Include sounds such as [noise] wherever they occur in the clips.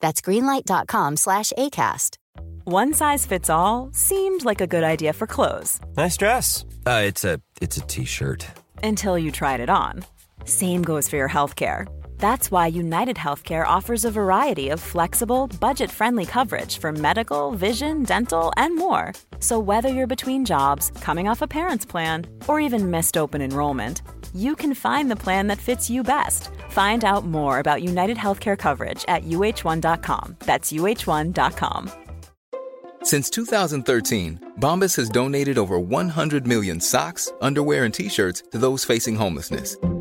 That's greenlight.com slash ACAST. One size fits all seemed like a good idea for clothes Nice dress. Uh, it's a it's a t-shirt. until you tried it on. Same goes for your healthcare. That's why United Healthcare offers a variety of flexible, budget friendly coverage for medical, vision, dental, and more. So, whether you're between jobs, coming off a parent's plan, or even missed open enrollment, you can find the plan that fits you best. Find out more about United Healthcare coverage at uh1.com. That's uh1.com. Since 2013, Bombas has donated over 100 million socks, underwear, and t-shirts to those facing homelessness.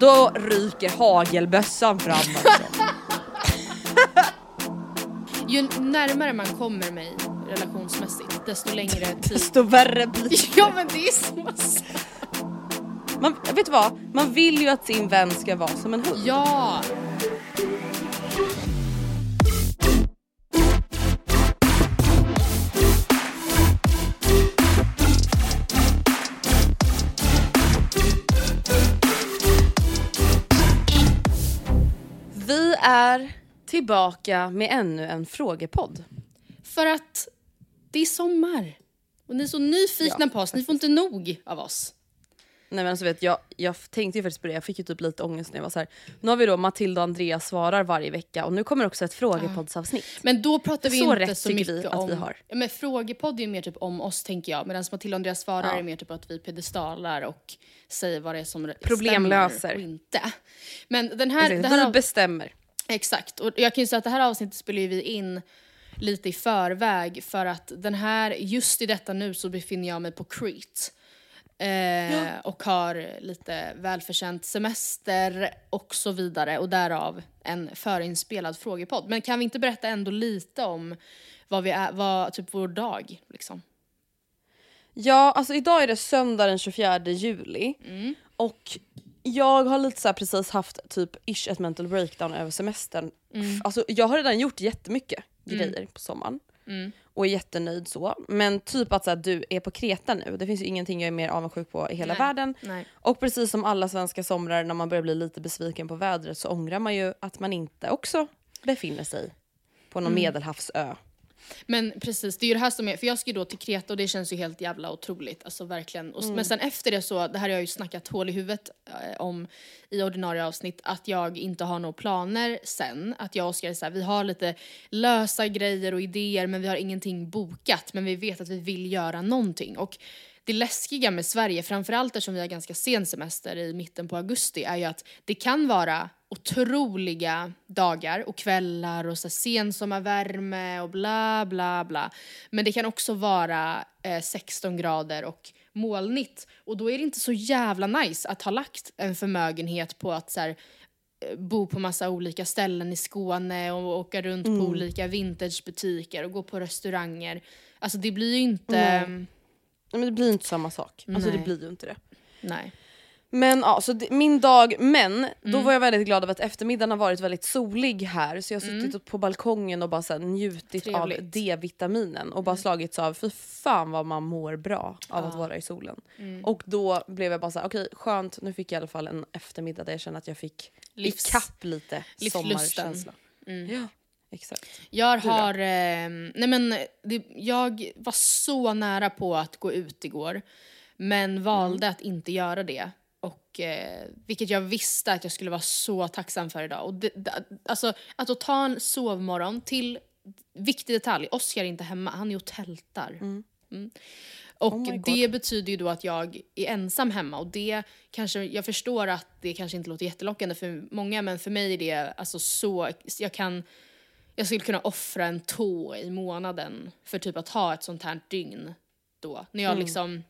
Då ryker hagelbössan fram alltså. [laughs] Ju närmare man kommer mig relationsmässigt, desto längre tid... Desto värre blir det. Ja men det är så. Man, vet du vad? Man vill ju att sin vän ska vara som en hund. Ja! Vi är tillbaka med ännu en frågepodd. För att det är sommar. Och ni är så nyfikna på oss, ni får inte nog av oss. Nej men alltså vet jag, jag tänkte ju faktiskt på det, jag fick ju typ lite ångest när jag var så här. Nu har vi då Matilda och Andreas svarar varje vecka och nu kommer också ett frågepoddsavsnitt. Men då pratar vi Så inte rätt så mycket vi att om... vi har. Ja, men frågepodd är ju mer typ om oss tänker jag. Medan Matilda och Andreas svarar Ja. är mer typ att vi pedestalar och säger vad det är som Problemlöser. och inte. Men den här... Exakt, det här vi bestämmer. Exakt, och jag kan ju säga att det här avsnittet spelar ju vi in lite i förväg för att den här, just i detta nu så befinner jag mig på Crete. Eh, Och har lite välförtjänt semester och så vidare. Och därav en förinspelad frågepodd. Men kan vi inte berätta ändå lite om vad vi är, vad, typ vår dag liksom? Ja, alltså idag är det söndag den 24 juli. Och jag har lite så precis haft typ ish ett mental breakdown över semestern. F- Alltså jag har redan gjort jättemycket grejer på sommaren och är jättenöjd så. Men typ att så här, du är på Kreta nu, det finns ju ingenting jag är mer avundsjuk på i hela Nej, världen. nej. Och precis som alla svenska somrar när man börjar bli lite besviken på vädret så ångrar man ju att man inte också befinner sig på någon medelhavsö. Men precis, det är ju det här som är, för jag ska ju då till Kreta och det känns ju helt jävla otroligt, alltså verkligen. Och, Men sen efter det så, det här har jag ju snackat hål i huvudet eh, om i ordinarie avsnitt, att jag inte har några planer sen. Att jag och Oskar är så här, vi har lite lösa grejer och idéer men vi har ingenting bokat, men vi vet att vi vill göra någonting. Och det läskiga med Sverige, framförallt eftersom vi har ganska sen semester i mitten på augusti, är ju att det kan vara otroliga dagar och kvällar och så sensommarvärme och bla bla bla. Men det kan också vara eh, 16 grader och molnigt och då är det inte så jävla nice att ha lagt en förmögenhet på att så här, eh, bo på massa olika ställen i Skåne och åka runt på olika vintagebutiker och gå på restauranger. Alltså det blir ju inte... Nej. Men det blir inte samma sak. Alltså det Nej. blir ju inte det. Nej. Men ja, så det, min dag, men då Mm. var jag väldigt glad över att eftermiddagen har varit väldigt solig här så jag har Mm. suttit på balkongen och bara så här, njutit av Trevligt. D-vitaminen och bara slagits av fy fan vad man mår bra av att vara i solen. Mm. Och då blev jag bara så här, okej skönt nu fick jag i alla fall en eftermiddag där jag känner att jag fick Livs- ikapp lite sommarkänsla. Ja, exakt. Jag har, eh, nej men det, jag var så nära på att gå ut igår men valde att inte göra det. Och, eh, vilket jag visste att jag skulle vara så tacksam för idag. Och det, det, alltså, att ta en sovmorgon till, viktig detalj, Oskar är inte hemma, han är och tältar. Mm. Och Oh det betyder ju då att jag är ensam hemma och det kanske, jag förstår att det kanske inte låter jättelockande för många men för mig är det alltså så, jag kan jag skulle kunna offra en tå i månaden för typ att ha ett sånt här dygn då. När jag liksom...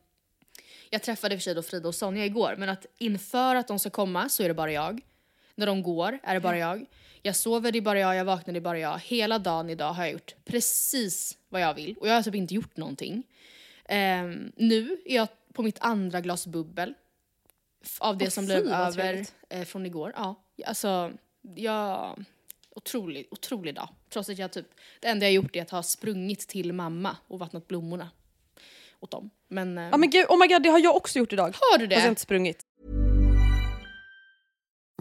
Jag träffade i och för sig då Frida och Sonja igår, men att inför att de ska komma så är det bara jag. När de går är det bara jag. Jag sover, det är bara jag, jag vaknar, det är bara jag. Hela dagen idag har jag gjort precis vad jag vill och jag har typ inte gjort någonting. Ehm, nu är jag på mitt andra glas bubbel. Av det Åh, som fy, blev över eh, från igår. Ja, alltså jag... Otrolig, otrolig dag. Trots att jag typ, det enda jag gjort är att ha sprungit till mamma och vattnat blommorna åt dem. Men, eh, Ja men gud, oh my god det har jag också gjort idag. har du Fast jag har inte sprungit.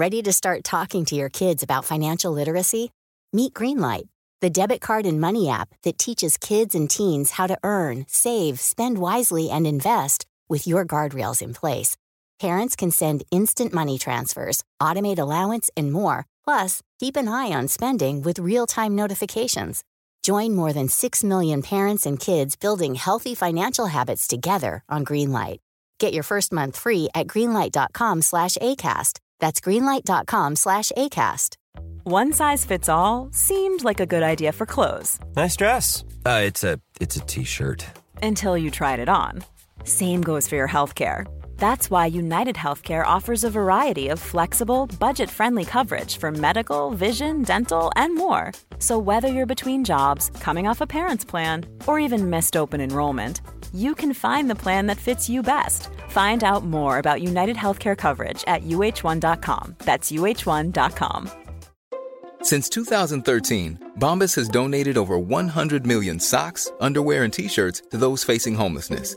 Ready to start talking to your kids about financial literacy? Meet Greenlight, the debit card and money app that teaches kids and teens how to earn, save, spend wisely, and invest with your guardrails in place. Parents can send instant money transfers, automate allowance, and more. Plus, keep an eye on spending with real time notifications. Join more than 6 million parents and kids building healthy financial habits together on Greenlight. Get your first month free at greenlight.com slash ACAST. That's greenlight.com slash ACAST. One size fits all seemed like a good idea for clothes Nice dress. Uh, it's a it's a t-shirt. until you tried it on. Same goes for your healthcare. That's why United Healthcare offers a variety of flexible, budget friendly coverage for medical, vision, dental, and more. So, whether you're between jobs, coming off a parent's plan, or even missed open enrollment, you can find the plan that fits you best. Find out more about United Healthcare coverage at uh1.com. That's uh1.com. Since 2013, Bombas has donated over 100 million socks, underwear, and t shirts to those facing homelessness.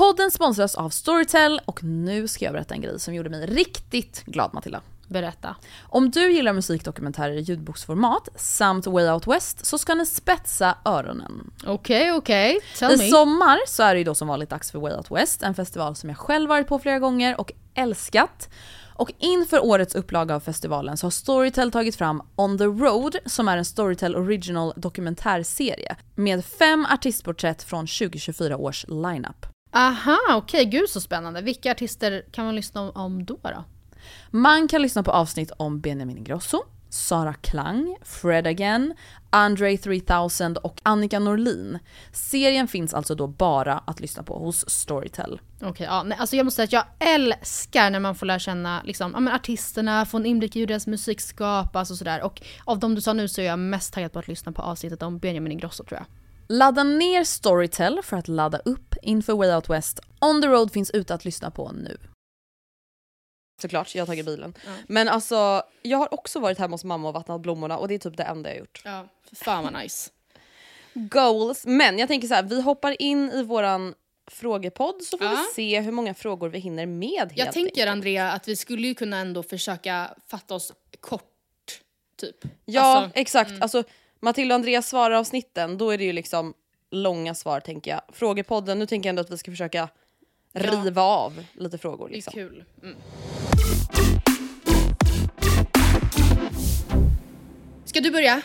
Podden sponsras av Storytel och nu ska jag berätta en grej som gjorde mig riktigt glad Matilda. Berätta. Om du gillar musikdokumentärer i ljudboksformat samt Way Out West så ska ni spetsa öronen. Okej, okej. Tell I me. sommar så är det ju då som vanligt dags för Way Out West, en festival som jag själv varit på flera gånger och älskat. Och inför årets upplaga av festivalen så har Storytel tagit fram On the Road som är en Storytel Original dokumentärserie med fem artistporträtt från 2024 års lineup. Aha, okej. Gud så spännande. Vilka artister kan man lyssna om, då? då? Man kan lyssna på avsnitt om Benjamin Ingrosso, Sara Klang, Fred Again, Andre 3000 och Annika Norlin. Serien finns alltså då bara att lyssna på hos Storytel. Okej, ja, nej, alltså jag måste säga att jag älskar när man får lära känna liksom, ja, men artisterna, få en inblick i hur deras musik skapas och sådär. Och av de du sa nu så är jag mest taggad på att lyssna på avsnittet om Benjamin Ingrosso tror jag. Ladda ner Storytel för att ladda upp inför Way Out West. On the Road finns ute att lyssna på nu. Såklart, jag har tagit bilen. Men alltså, jag har också varit hemma hos mamma och vattnat blommorna och det är typ det enda jag har gjort. Ja, fan vad nice. Goals. Men jag tänker så här, vi hoppar in i våran frågepodd så får Ja. vi se hur många frågor vi hinner med helt Jag tänker enkelt. Andrea att vi skulle ju kunna ändå försöka fatta oss kort, typ. Ja, Alltså, exakt. Alltså, Matilda och Andreas svarar avsnitten, då är det ju liksom långa svar tänker jag. Frågepodden, nu tänker jag ändå att vi ska försöka riva av lite frågor. det är Liksom. kul. Mm. Ska du börja?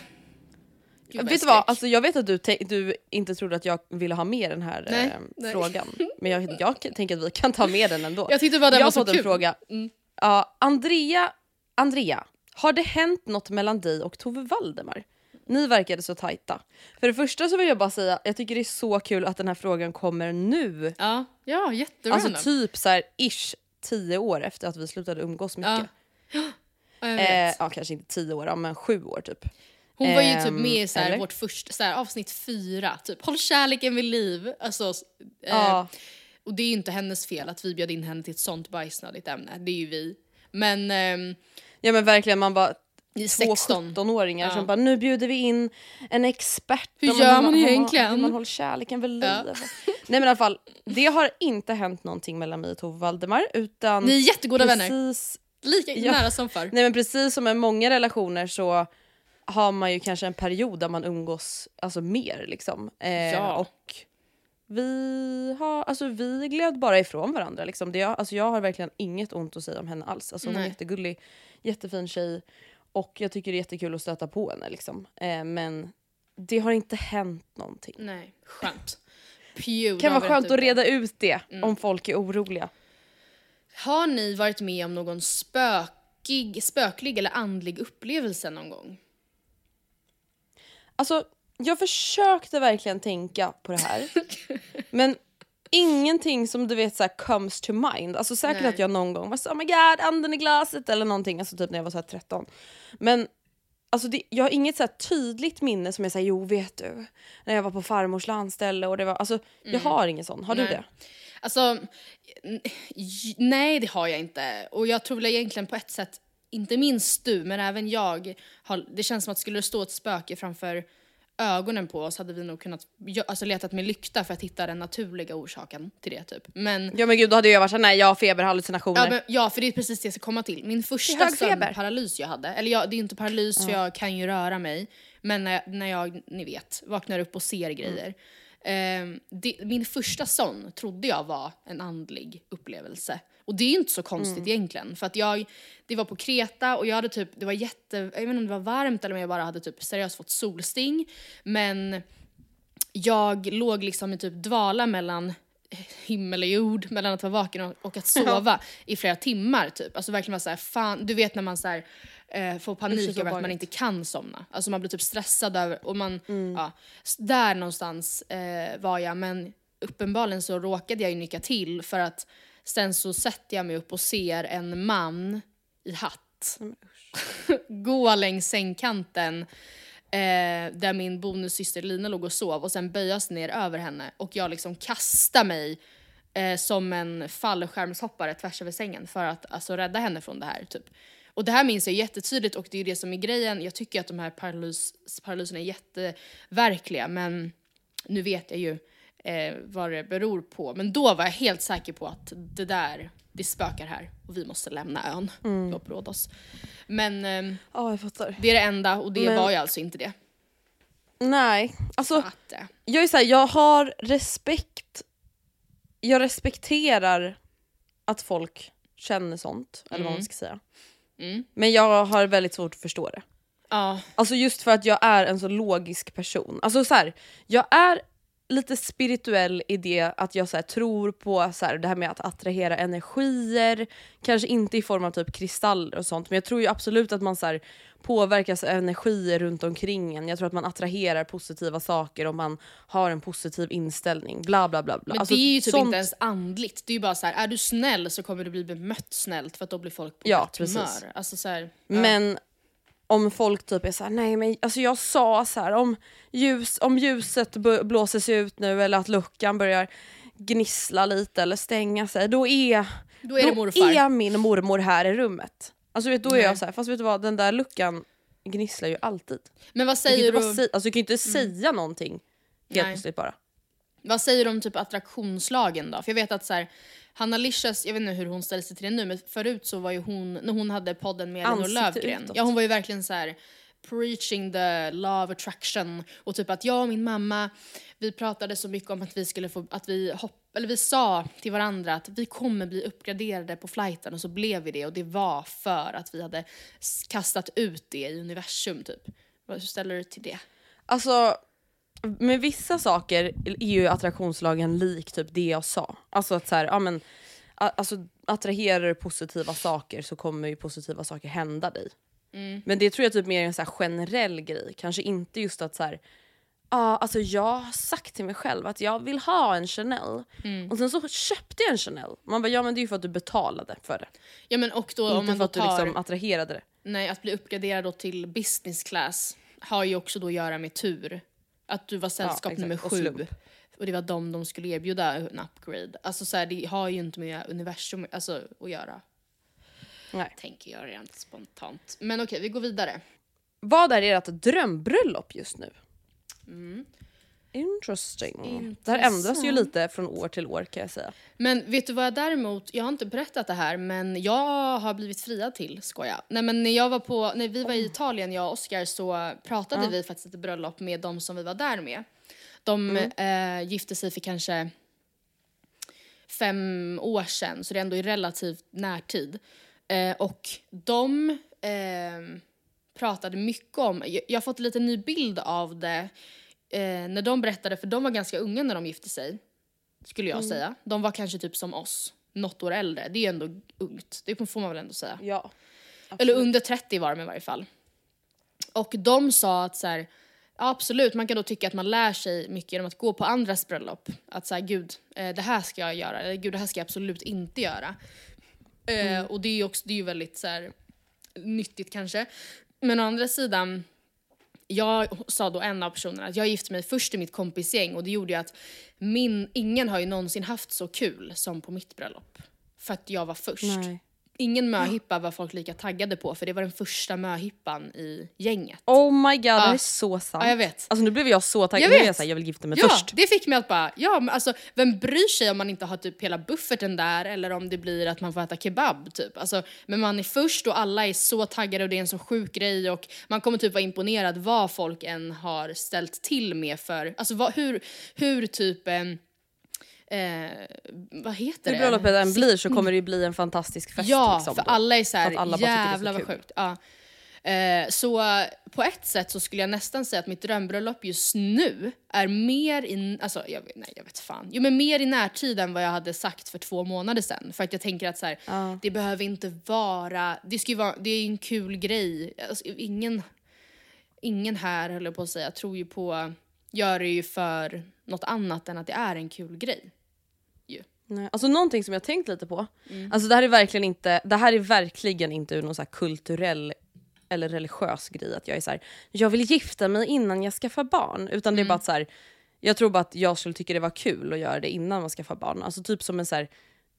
Gud, vet du vad, alltså, jag vet att du, du inte trodde att jag ville ha med den här Nej, eh, nej. frågan. [laughs] Men jag, jag tänker att vi kan ta med den ändå. Jag tyckte bara den jag var så fått en kul. fråga. Mm. Ja, Andrea, Andrea, har det hänt något mellan dig och Tove Valdemar? Ni verkade så tajta. För det första så vill jag bara säga, jag tycker det är så kul att den här frågan kommer nu. Ja, ja jätterandom. Alltså typ så här ish tio år efter att vi slutade umgås mycket. Ja, jag Eh, vet. ja kanske inte tio år, ja, men sju år typ. Hon var ju typ ehm, med i så här, vårt första, så här, avsnitt fyra, typ håll kärleken vid liv. Alltså, eh, Ja. Och det är ju inte hennes fel att vi bjöd in henne till ett sånt bajsnödigt ämne, det är ju vi. Men ehm, Ja men verkligen, man bara två 16. 17-åringar Ja. som bara nu bjuder vi in en expert Hur gör man hur egentligen? Hur man håller kärleken vid liv. Ja. Nej men i alla fall, det har inte hänt någonting mellan mig och Tove Valdemar utan Ni är jättegoda vänner, precis, lika Ja. nära som förr. Nej men precis som med många relationer så har man ju kanske en period där man umgås alltså mer liksom. Eh, Ja. Och vi har, alltså vi gled bara ifrån varandra liksom. Det, alltså jag har verkligen inget ont att säga om henne alls. Alltså hon är jättegullig, jättefin tjej och jag tycker det är jättekul att stöta på henne liksom. Eh, men det har inte hänt någonting. Nej, skönt. Pew, kan vara skönt att reda ut det Mm. om folk är oroliga. Har ni varit med om någon spökig, spöklig eller andlig upplevelse någon gång? Alltså, jag försökte verkligen tänka på det här. [laughs] men ingenting som du vet så här, comes to mind. Alltså säkert Nej. att jag någon gång var så oh my god, anden i glaset eller någonting. Alltså typ när jag var så här 13. Men alltså det, jag har inget så tydligt minne som jag säger jo vet du. När jag var på farmors landställe och det var, alltså jag har ingen sån. Har du Nej. det? Alltså, nej det har jag inte. Och jag tror väl egentligen på ett sätt, inte minst du, men även jag, har, det känns som att skulle det stå ett spöke framför ögonen på oss hade vi nog kunnat alltså, letat med lykta för att hitta den naturliga orsaken till det typ. Men Ja men gud då hade jag varit såhär nej jag har feberhallucinationer. Ja, men, ja, för det är precis det jag ska komma till. Min första feber. sömnparalys jag hade, eller jag, det är inte paralys för jag kan ju röra mig, men när jag, när jag ni vet, vaknar upp och ser grejer. Ehm, det, min första sån trodde jag var en andlig upplevelse. Och det är inte så konstigt egentligen, för att jag, det var på Kreta och jag hade typ, det var jätte, jag vet inte om det var varmt eller om jag bara hade typ seriöst fått solsting, men jag låg liksom i typ dvala mellan himmel och jord, mellan att vara vaken och, och att [laughs] sova i flera timmar typ. Alltså verkligen var såhär, fan, du vet när man så här, eh, får panik över att man inte kan somna. Alltså man blir typ stressad över, och man, Mm. ja. Där någonstans eh, var jag, men uppenbarligen så råkade jag ju nicka till för att sen så sätter jag mig upp och ser en man i hatt [laughs] gå längs sängkanten eh, där min bonussyster Lina låg och sov och sen böjas ner över henne och jag liksom kastar mig eh, som en fallskärmshoppare tvärs över sängen för att alltså, rädda henne från det här. Typ. Och det här minns jag jättetydligt och det är det som är grejen. Jag tycker att de här paralys, paralyserna är jätteverkliga men nu vet jag ju eh, vad det beror på. Men då var jag helt säker på att det där, det spökar här och vi måste lämna ön Mm. och uppråda oss. Men jag fattar. det är det enda och det Men- var ju alltså inte det. Nej, alltså Att, eh, jag är så här, jag har respekt. Jag respekterar att folk känner sånt, eller vad man ska säga. Mm. Men jag har väldigt svårt att förstå det. ja, Alltså just för att jag är en så logisk person. Alltså så här, jag är lite spirituell i det att jag så här, tror på så här, det här med att attrahera energier, kanske inte i form av typ kristaller och sånt, men jag tror ju absolut att man så här, påverkas av energier runt omkring en. Jag tror att man attraherar positiva saker om man har en positiv inställning. Bla bla bla. bla. men Alltså, det är ju typ sånt- inte ens andligt. Det är ju bara så här, är du snäll så kommer du bli bemött snällt för att då blir folk på Ja, rätt humör. Alltså så här, ja. Men om folk typ är såhär, nej men alltså jag sa så här om, ljus, om ljuset b- blåser sig ut nu eller att luckan börjar gnissla lite eller stänga sig, då är, Då är då är min mormor här i rummet. Alltså vet, då är Nej. jag så här, fast vet du vad, den där luckan gnisslar ju alltid. Men vad Du säger inte du, bara alltså, du kan ju inte säga någonting helt plötsligt bara. vad säger du om typ attraktionslagen då? För jag vet att så här, Hanna Licious, jag vet inte hur hon ställer sig till det nu, men förut så var ju hon, när hon hade podden med Elinor Lövgren, utåt. ja hon var ju verkligen så här preaching the law of attraction och typ att jag och min mamma, vi pratade så mycket om att vi skulle få, att vi hopp, eller vi sa till varandra att vi kommer bli uppgraderade på flighten och så blev vi det och det var för att vi hade kastat ut det i universum typ. Vad- Hur ställer du till det? Alltså, med vissa saker är ju attraktionslagen lik typ det jag sa. Alltså att så här, ja men, alltså, attraherar du positiva saker så kommer ju positiva saker hända dig. Men det tror jag typ mer är en så här generell grej, kanske inte just att så här, ja alltså jag har sagt till mig själv att jag vill ha en Chanel. Och sen så köpte jag en Chanel. Man bara ja men det är ju för att du betalade för det. Ja men och då om inte man för att du tar... liksom attraherade det. Nej, att bli uppgraderad till business class har ju också då att göra med tur. Att du var sällskap exakt. nummer Och sju. slump. Och det var dem de skulle erbjuda en upgrade. Alltså så här, det har ju inte med universum alltså, att göra. Nej. Tänker jag rent spontant. Men okej, vi går vidare. Vad är ert drömbröllop just nu? Interesting. Det här ändras ju lite från år till år kan jag säga. Men vet du vad jag däremot, jag har inte berättat det här men jag har blivit friad till, skoja. Nej men när jag var på, när vi var i Italien jag och Oscar så pratade vi faktiskt ett bröllop med de som vi var där med. De eh, gifte sig för kanske fem år sedan så det är ändå i relativt närtid. Eh, och de eh, pratade mycket om, jag, jag har fått en liten ny bild av det eh, när de berättade, för de var ganska unga när de gifte sig skulle jag säga. De var kanske typ som oss, något år äldre. Det är ju ändå ungt, det får man väl ändå säga. Ja. Eller under 30 var de i varje fall. Och de sa att så här, ja, absolut, man kan då tycka att man lär sig mycket genom att gå på andras bröllop. Att säga gud, eh, det här ska jag göra, eller gud, det här ska jag absolut inte göra. Eh, och det är ju också, det är ju väldigt så här, nyttigt kanske. Men å andra sidan, jag sa då en av personerna att jag gifte mig först i mitt kompisgäng och det gjorde ju att min, ingen har ju någonsin haft så kul som på mitt bröllop. För att jag var först. Nej. Ingen möhippa var folk lika taggade på för det var den första möhippan i gänget. Oh my god, det här är så sant. Ja, jag vet. Alltså nu blev jag så taggad, Jag nu är vet. jag, så här, jag vill gifta mig Ja, först. det fick mig att bara, ja men alltså vem bryr sig om man inte har typ hela bufferten där eller om det blir att man får äta kebab typ. Alltså, men man är först och alla är så taggade och det är en så sjuk grej och man kommer typ vara imponerad vad folk än har ställt till med för, alltså vad, hur, hur typ, eh, eh, vad heter Hur det? bröllopet än blir så kommer det ju bli en fantastisk fest. Ja, liksom, för då. alla är så här, alla jävlar vad sjukt. Ja. Eh, så på ett sätt så skulle jag nästan säga att mitt drömbröllop just nu är mer i, alltså jag, nej jag vet fan, jo men mer i närtid än vad jag hade sagt för två månader sedan. För att jag tänker att så här, det behöver inte vara, det ska vara, det är en kul grej. Alltså, ingen, ingen här höll jag på att säga, tror ju på, gör det ju för något annat än att det är en kul grej. Nej, alltså någonting som jag tänkt lite på, Mm. alltså det här är verkligen inte, det här är verkligen inte ur någon så kulturell eller religiös grej att jag är så här, jag vill gifta mig innan jag skaffar barn. Utan det Mm. är bara att så här, jag tror bara att jag skulle tycka det var kul att göra det innan man skaffar barn. Alltså typ som en så här,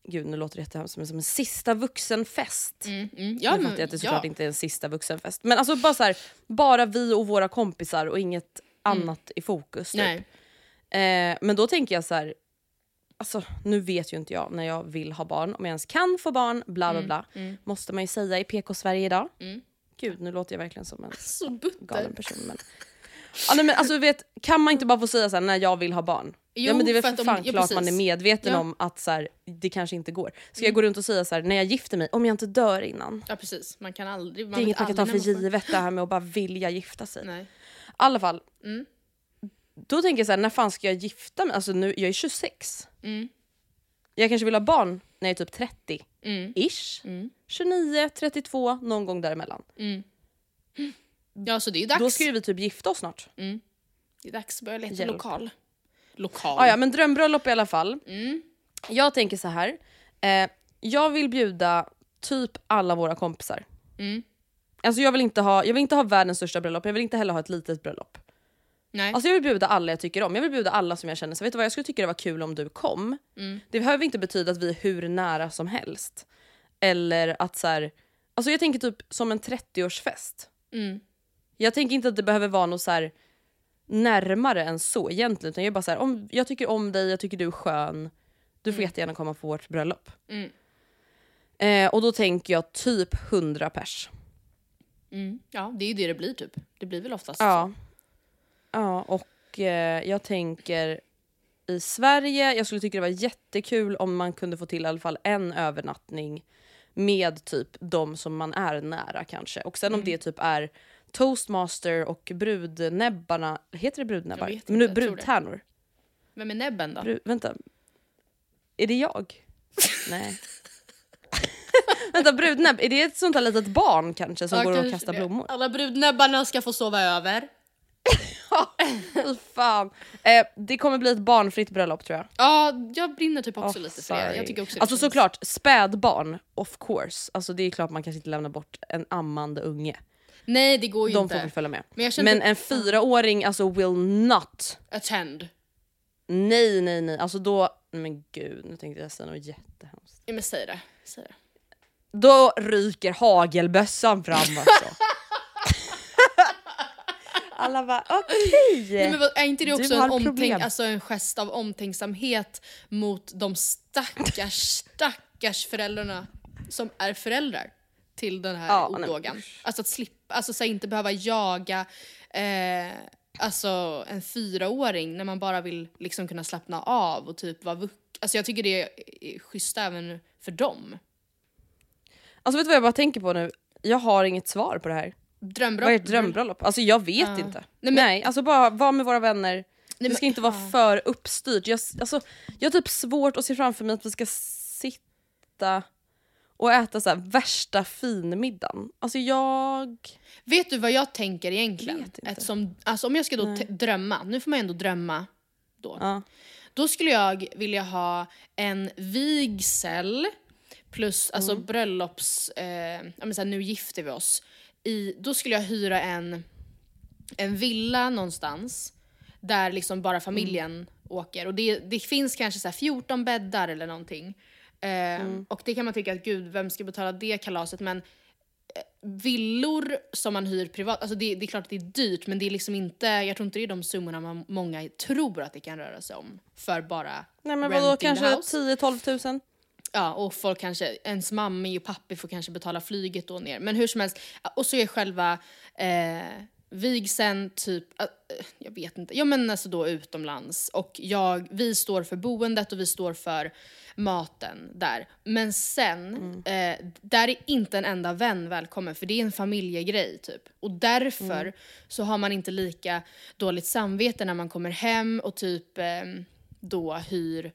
gud nu låter det jättehemskt, men som en sista vuxenfest. Mm, ja, nu fattar jag att det ja. såklart inte är en sista vuxenfest. Men alltså bara så här, bara vi och våra kompisar och inget annat i fokus. Typ. Mm. Nej. Eh, men då tänker jag så här, alltså nu vet ju inte jag när jag vill ha barn, om jag ens kan få barn, bla Mm, bla bla. Måste man ju säga i PK-Sverige idag. Gud, nu låter jag verkligen som en [laughs] Så butter. galen person. Men... Ja, nej, men alltså, vet, kan man inte bara få säga så här, när jag vill ha barn? ja, Jo, men det är väl för för, att om- fan ja, klart man är medveten Ja. om att så här, det kanske inte går. Ska jag gå runt och säga så här, när jag gifter mig, om jag inte dör innan? Ja precis, man kan aldrig... Man Det är inget man kan ta för givet det här med att bara vilja gifta sig. Nej. I alla fall. Mm. Då tänker jag så här, när fan ska jag gifta mig? Alltså nu, jag är 26. Mm. Jag kanske vill ha barn när jag är typ 30. Mm. Ish. Mm. 29, 32, någon gång däremellan. Ja så det är dags. Då ska ju vi typ gifta oss snart. Det är dags att börja leta Hjälp. lokal. Lokal. Ah, ja, men drömbröllop i alla fall. Mm. Jag tänker så här. Eh, jag vill bjuda typ alla våra kompisar. Mm. Alltså jag vill, inte ha, jag vill inte ha världens största bröllop, jag vill inte heller ha ett litet bröllop. Nej. Alltså jag vill bjuda alla jag tycker om, jag vill bjuda alla som jag känner. Så vet du vad, jag skulle tycka det var kul om du kom. Mm. Det behöver inte betyda att vi är hur nära som helst. Eller att så här, alltså jag tänker typ som en 30-årsfest. Mm. Jag tänker inte att det behöver vara något så här närmare än så egentligen. Utan jag är bara så här, om, jag tycker om dig, jag tycker du är skön. Du får jättegärna komma på vårt bröllop. Mm. Eh, och då tänker jag typ 100 pers. Mm. Ja, det är ju det det blir typ. Det blir väl oftast Ja. Ja, och eh, jag tänker i Sverige, jag skulle tycka det var jättekul om man kunde få till i alla fall en övernattning med typ de som man är nära kanske. Och sen om det typ är toastmaster och brudnäbbarna, heter det brudnäbbar? Vet Men nu inte, brudtärnor. Vem är näbben då? Bru, vänta. Är det jag? [laughs] Nej. [laughs] vänta, brudnäbb, är det ett sånt här litet barn kanske som Ja, går och kastar blommor? Alla brudnäbbarna ska få sova över. [laughs] [laughs] Fy fan. Eh, det kommer bli ett barnfritt bröllop tror jag. Ja, jag brinner typ också Oh, lite för det. Jag tycker också det alltså känns- såklart, spädbarn, of course. Alltså det är klart man kanske inte lämnar bort en ammande unge. Nej, det går ju De inte. får väl följa med. Men Men en fyraåring alltså will not. Attend. Nej nej nej, alltså då, men gud nu tänkte jag säga något jättehemskt. Ja, men säg det. Säg det. Då ryker hagelbössan fram alltså. [laughs] Alla bara [laughs] okej. Nej, men vad, är inte det också en, omtänk, alltså en gest av omtänksamhet mot de stackars, stackars föräldrarna som är föräldrar till den här Ja, odågan? Alltså att slippa, alltså så här, inte behöva jaga eh, alltså en fyraåring när man bara vill liksom kunna slappna av och typ vara vux- Alltså jag tycker det är, är schysst även för dem. Alltså vet du vad jag bara tänker på nu? Jag har inget svar på det här. Drömbröllop. Vad är ett drömbröllop? Alltså jag vet Ja. inte. Nej, Nej, men- alltså bara vara med våra vänner. Nej, det ska inte vara för uppstyrt. Jag, alltså, jag har typ svårt att se framför mig att vi ska sitta och äta så här värsta finmiddagen. Alltså jag... Vet du vad jag tänker egentligen? Vet inte. Eftersom, alltså om jag ska då drömma, nu får man ändå drömma då. Ja. Då skulle jag vilja ha en vigsel plus alltså Mm. bröllops, eh, så här, nu gifter vi oss. I, då skulle jag hyra en, en villa någonstans där liksom bara familjen Mm. åker. Och det, det finns kanske så här 14 bäddar eller någonting. Eh, Mm. Och det kan man tycka att gud, vem ska betala det kalaset? Men villor som man hyr privat, alltså det, det är klart att det är dyrt men det är liksom inte, jag tror inte det är de summorna man, många tror att det kan röra sig om för bara Nej men vadå, kanske house. 10-12 tusen? Ja, och folk kanske, ens mamma och pappa får kanske betala flyget då ner. Men hur som helst, och så är själva eh, vigseln typ, eh, jag vet inte, ja men alltså då utomlands. Och jag, vi står för boendet och vi står för maten där. Men sen, eh, där är inte en enda vän välkommen för det är en familjegrej typ. Och därför så har man inte lika dåligt samvete när man kommer hem och typ eh, då hyr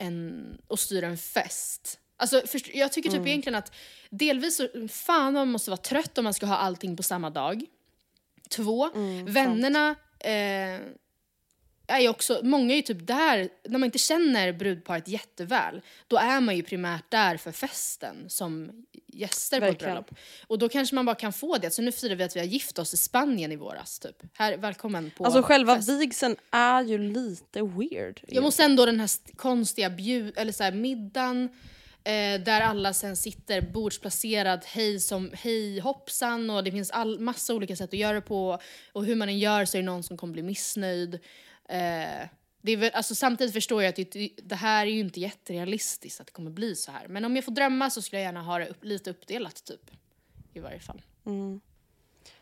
en, och styr en fest. Alltså, först, jag tycker typ egentligen att delvis så, fan man måste vara trött om man ska ha allting på samma dag. Två, vännerna eh, är ju också, många är ju typ där, när man inte känner brudparet jätteväl, då är man ju primärt där för festen som gäster på ett Verkligen. bröllop. Och då kanske man bara kan få det. Så nu firar vi att vi har gift oss i Spanien i våras typ. Här, välkommen på Alltså själva fest. vigseln är ju lite weird. Jag måste ändå den här st- konstiga bjud, eller så här, middagen eh, där alla sen sitter bordsplacerad hej som hej hoppsan och det finns all, massa olika sätt att göra det på och hur man än gör så är det någon som kommer bli missnöjd. Eh, det är väl, alltså, samtidigt förstår jag att det, det här är ju inte jätterealistiskt att det kommer bli så här. Men om jag får drömma så skulle jag gärna ha det upp, lite uppdelat typ. I varje fall.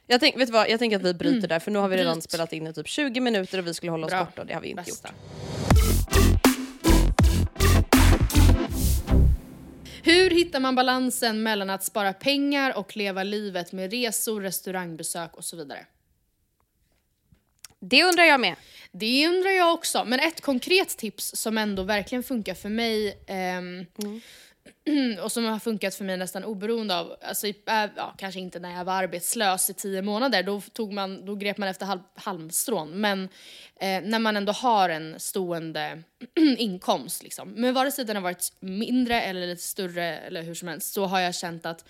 Jag, tänk, vet vad, jag tänker att vi bryter där för nu har vi redan Bryt. spelat in i typ 20 minuter och vi skulle hålla oss Bra. borta och det har vi inte Bästa. gjort. Hur hittar man balansen mellan att spara pengar och leva livet med resor, restaurangbesök och så vidare? Det undrar jag med. Det undrar jag också. Men ett konkret tips som ändå verkligen funkar för mig ehm, [clears throat] och som har funkat för mig nästan oberoende av, alltså, i- äh, ja, kanske inte när jag var arbetslös i tio månader, då, tog man, då grep man efter halv, halmstrån. Men eh, när man ändå har en stående [clears throat] inkomst, liksom. men vare sig den har varit mindre eller lite större eller hur som helst, så har jag känt att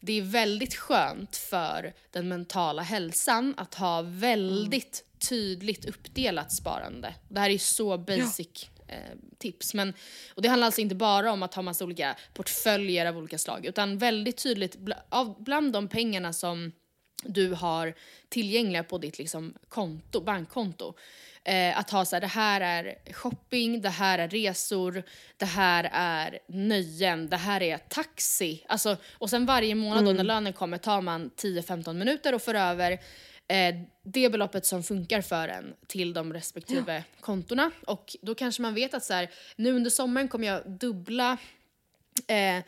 det är väldigt skönt för den mentala hälsan att ha väldigt tydligt uppdelat sparande. Det här är så basic eh, tips. Men, och det handlar alltså inte bara om att ha massa olika portföljer av olika slag utan väldigt tydligt bl- av, bland de pengarna som du har tillgängliga på ditt liksom, konto, bankkonto. Eh, att ha så här, det här är shopping, det här är resor, det här är nöjen, det här är taxi. Alltså, och sen varje månad då när lönen kommer tar man 10-15 minuter och för över eh, det beloppet som funkar för en till de respektive kontona. Och då kanske man vet att så här, nu under sommaren kommer jag dubbla eh,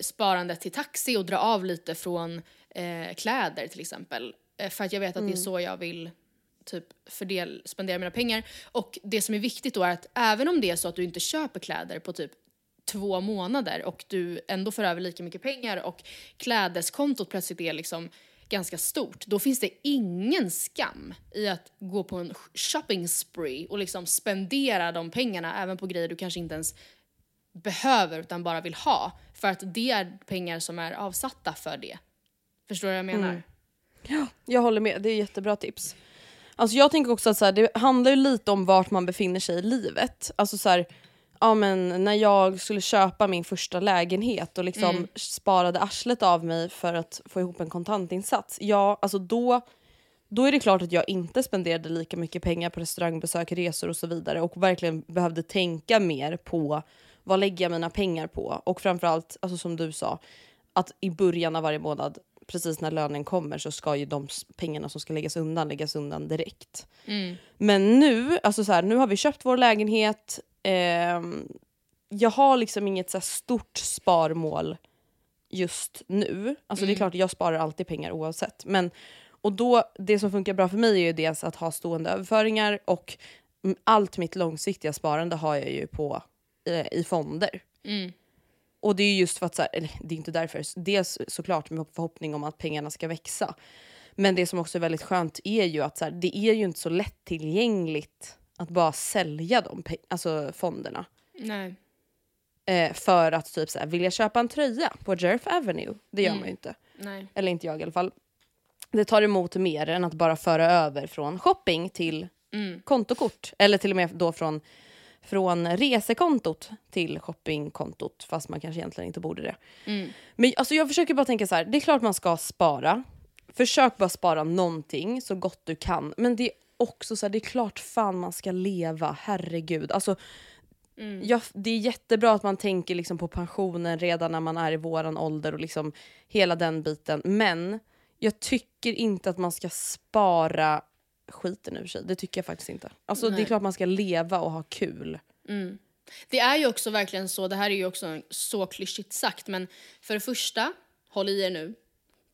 sparandet till taxi och dra av lite från eh, kläder till exempel. Eh, för att jag vet att det är så jag vill typ fördel, spendera mina pengar. Och det som är viktigt då är att även om det är så att du inte köper kläder på typ två månader och du ändå får över lika mycket pengar och klädeskontot plötsligt är liksom ganska stort, då finns det ingen skam i att gå på en shopping spree och liksom spendera de pengarna även på grejer du kanske inte ens behöver utan bara vill ha. För att det är pengar som är avsatta för det. Förstår du vad jag menar? Mm. Ja, Jag håller med, det är jättebra tips. Alltså jag tänker också att så här, det handlar ju lite om vart man befinner sig i livet. Alltså så här, ja men när jag skulle köpa min första lägenhet och liksom sparade arslet av mig för att få ihop en kontantinsats. Ja, alltså då, då är det klart att jag inte spenderade lika mycket pengar på restaurangbesök, resor och så vidare och verkligen behövde tänka mer på vad lägger jag mina pengar på? Och framförallt, alltså som du sa, att i början av varje månad, precis när lönen kommer, så ska ju de pengarna som ska läggas undan läggas undan direkt. Men nu, alltså så här, nu har vi köpt vår lägenhet. Ehm, jag har liksom inget så stort sparmål just nu. Alltså det är klart, jag sparar alltid pengar oavsett. Men, och då, det som funkar bra för mig är ju dels att ha stående överföringar och mm, allt mitt långsiktiga sparande har jag ju på eh, i fonder. Och det är just för att, så här, eller det är inte därför, dels såklart med förhoppning om att pengarna ska växa. Men det som också är väldigt skönt är ju att så här, det är ju inte så lättillgängligt att bara sälja de alltså fonderna. Nej. Eh, för att typ så här, vill jag köpa en tröja på Jerf Avenue? Det gör man ju inte. Nej. Eller inte jag i alla fall. Det tar emot mer än att bara föra över från shopping till kontokort. Eller till och med då från, från resekontot till shoppingkontot. Fast man kanske egentligen inte borde det. Men alltså jag försöker bara tänka så här. det är klart man ska spara. Försök bara spara någonting så gott du kan. Men det är också så här, det är klart fan man ska leva, herregud. Alltså, ja, det är jättebra att man tänker liksom på pensionen redan när man är i våran ålder och liksom hela den biten. Men jag tycker inte att man ska spara skiten ur sig. Det tycker jag faktiskt inte. Alltså det är klart man ska leva och ha kul. Det är ju också verkligen så, det här är ju också så klyschigt sagt, men för det första, håll i er nu,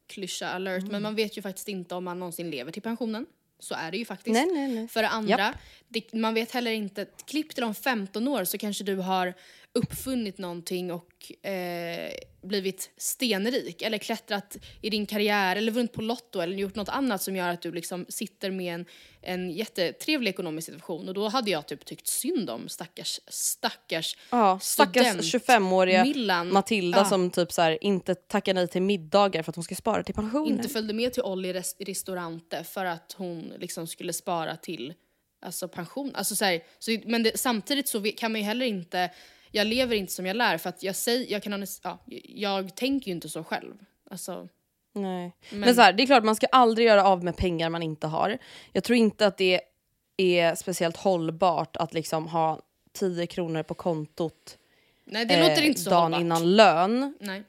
klyscha alert, Mm. men man vet ju faktiskt inte om man någonsin lever till pensionen. Så är det ju faktiskt. Nej, nej, nej. För det andra, det, man vet heller inte, klipp till om 15 år så kanske du har uppfunnit någonting och eh, blivit stenrik eller klättrat i din karriär eller vunnit på Lotto eller gjort något annat som gör att du liksom sitter med en, en jättetrevlig ekonomisk situation och då hade jag typ tyckt synd om stackars, stackars Ja, stackars student 25-åriga Millan. Matilda Ja. som typ så inte tackar nej till middagar för att hon ska spara till pensionen. inte följde med till Olli res- restaurante för att hon liksom skulle spara till alltså pension. Alltså så här, så, men det, samtidigt så kan man ju heller inte, jag lever inte som jag lär för att jag säger, jag kan ja, jag tänker ju inte så själv. Alltså, Nej. Men, Men- så här, det är klart man ska aldrig göra av med pengar man inte har. Jag tror inte att det är speciellt hållbart att liksom ha 10 kronor på kontot nej det låter eh, inte så dagen hållbart. innan lön. Nej.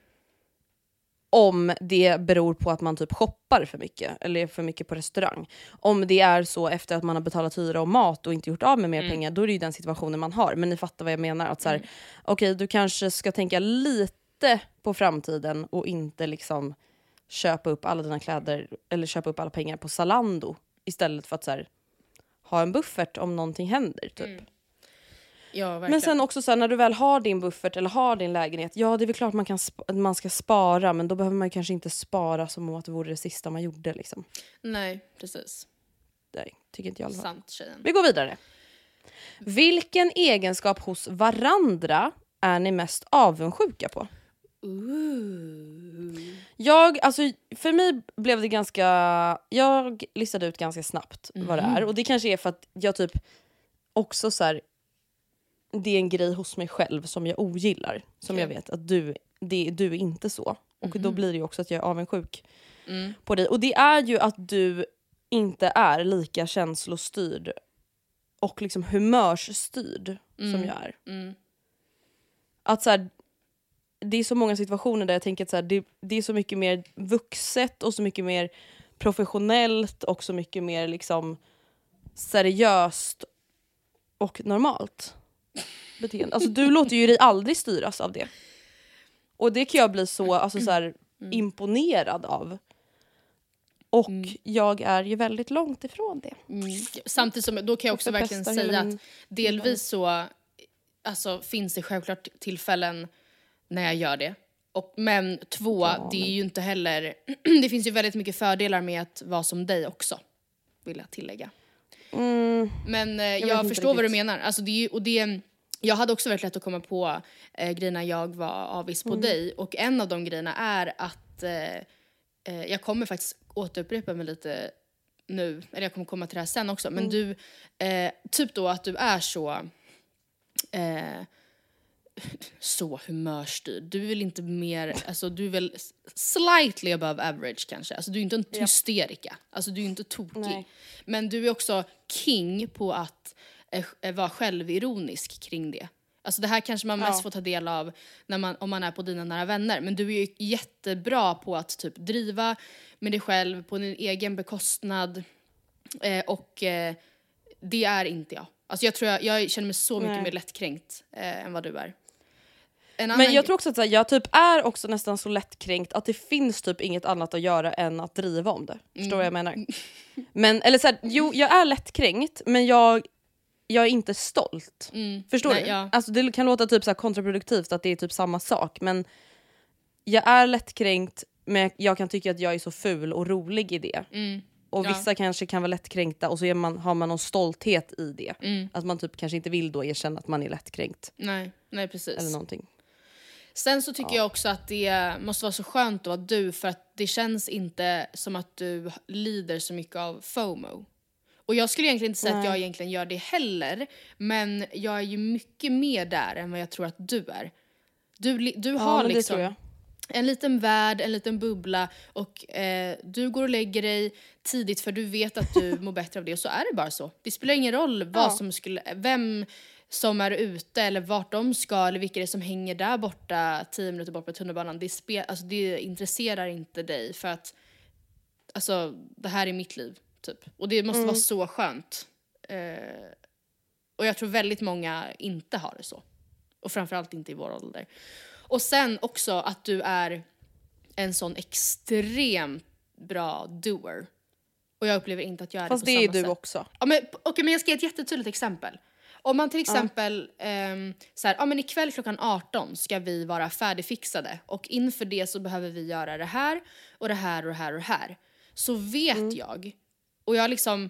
Om det beror på att man typ shoppar för mycket eller är för mycket på restaurang. Om det är så efter att man har betalat hyra och mat och inte gjort av med mer pengar, då är det ju den situationen man har. Men ni fattar vad jag menar. Att så här, Okej, du kanske ska tänka lite på framtiden och inte liksom köpa upp alla dina kläder eller köpa upp alla pengar på Zalando istället för att så här, ha en buffert om någonting händer. Typ. Ja. Men sen också så här, när du väl har din buffert eller har din lägenhet, ja det är väl klart man, kan man ska spara men då behöver man kanske inte spara som om att det vore det sista man gjorde. Liksom. Nej, precis. Nej, tycker inte jag i alla fall. Vi går vidare. Vilken egenskap hos varandra är ni mest avundsjuka på? Jag, alltså för mig blev det ganska, jag listade ut ganska snabbt vad det är och det kanske är för att jag typ också så här, det är en grej hos mig själv som jag ogillar. Som jag vet att du, det, du är inte så. Och då blir det också att jag är avundsjuk på dig. Och det är ju att du inte är lika känslostyrd och liksom humörsstyrd som jag är. Att så här, det är så många situationer där jag tänker att så här, det, det är så mycket mer vuxet och så mycket mer professionellt och så mycket mer liksom seriöst och normalt beteende. Alltså du låter ju dig aldrig styras av det. Och det kan jag bli så, alltså, så här, imponerad av. Och jag är ju väldigt långt ifrån det. Samtidigt som, då kan jag också Och verkligen säga att delvis så alltså, finns det självklart tillfällen när jag gör det. Och, men två, det är ju inte heller, [clears throat] det finns ju väldigt mycket fördelar med att vara som dig också. Vill jag tillägga. Men eh, jag, inte förstår vad du riktigt. menar. Alltså, det är, och det, jag hade också väldigt lätt att komma på eh, grejer när jag var avis på dig. Och en av de grejerna är att eh, eh, jag kommer faktiskt återupprepa mig lite nu, eller jag kommer komma till det här sen också, men du, eh, typ då att du är så, eh, så humörstyrd. Du är väl inte mer, alltså du är väl slightly above average kanske. Alltså du är inte en hysterika, alltså du är inte tokig. Nej. Men du är också king på att eh, vara självironisk kring det. Alltså det här kanske man mest Ja. får ta del av när man, om man är på dina nära vänner. Men du är ju jättebra på att typ driva med dig själv på din egen bekostnad. Eh, och eh, det är inte jag. Alltså jag tror jag, jag känner mig så mycket Nej. mer lättkränkt eh, än vad du är. En Men jag tror också att här, jag typ är också nästan så lättkränkt att det finns typ inget annat att göra än att driva om det. Förstår du vad jag menar? [laughs] Men, eller så här, jo jag är lättkränkt men jag, jag är inte stolt. Förstår Nej, du? ja. Alltså, det kan låta typ så kontraproduktivt att det är typ samma sak men jag är lättkränkt men jag kan tycka att jag är så ful och rolig i det. Och Ja. vissa kanske kan vara lätttkränkta och så är man, har man någon stolthet i det. Att man typ kanske inte vill då erkänna att man är lättkränkt. Nej, nej precis. Eller någonting. Sen så tycker jag också att det måste vara så skönt att vara du för att det känns inte som att du lider så mycket av FOMO. Och jag skulle egentligen inte säga att jag egentligen gör det heller, men jag är ju mycket mer där än vad jag tror att du är. Du, du Ja, har liksom en liten värld, en liten bubbla och eh, du går och lägger dig tidigt för du vet att du [laughs] mår bättre av det och så är det bara så. Det spelar ingen roll vad Ja. som skulle, vem som är ute eller vart de ska eller vilka det är som hänger där borta tio minuter bort på tunnelbanan. Det, spe, alltså, det intresserar inte dig för att alltså, det här är mitt liv. Typ. Och det måste vara så skönt. Eh, och jag tror väldigt många inte har det så. Och framförallt inte i vår ålder. Och sen också att du är en sån extremt bra doer. Och jag upplever inte att jag är Fast det det på är samma du sätt. också. Ja, men, okej, men jag ska ge ett jättetydligt exempel. Om man till exempel, ehm, så här, ja men ikväll klockan 18 ska vi vara färdigfixade och inför det så behöver vi göra det här och det här och det här och det här. Så vet jag, och jag liksom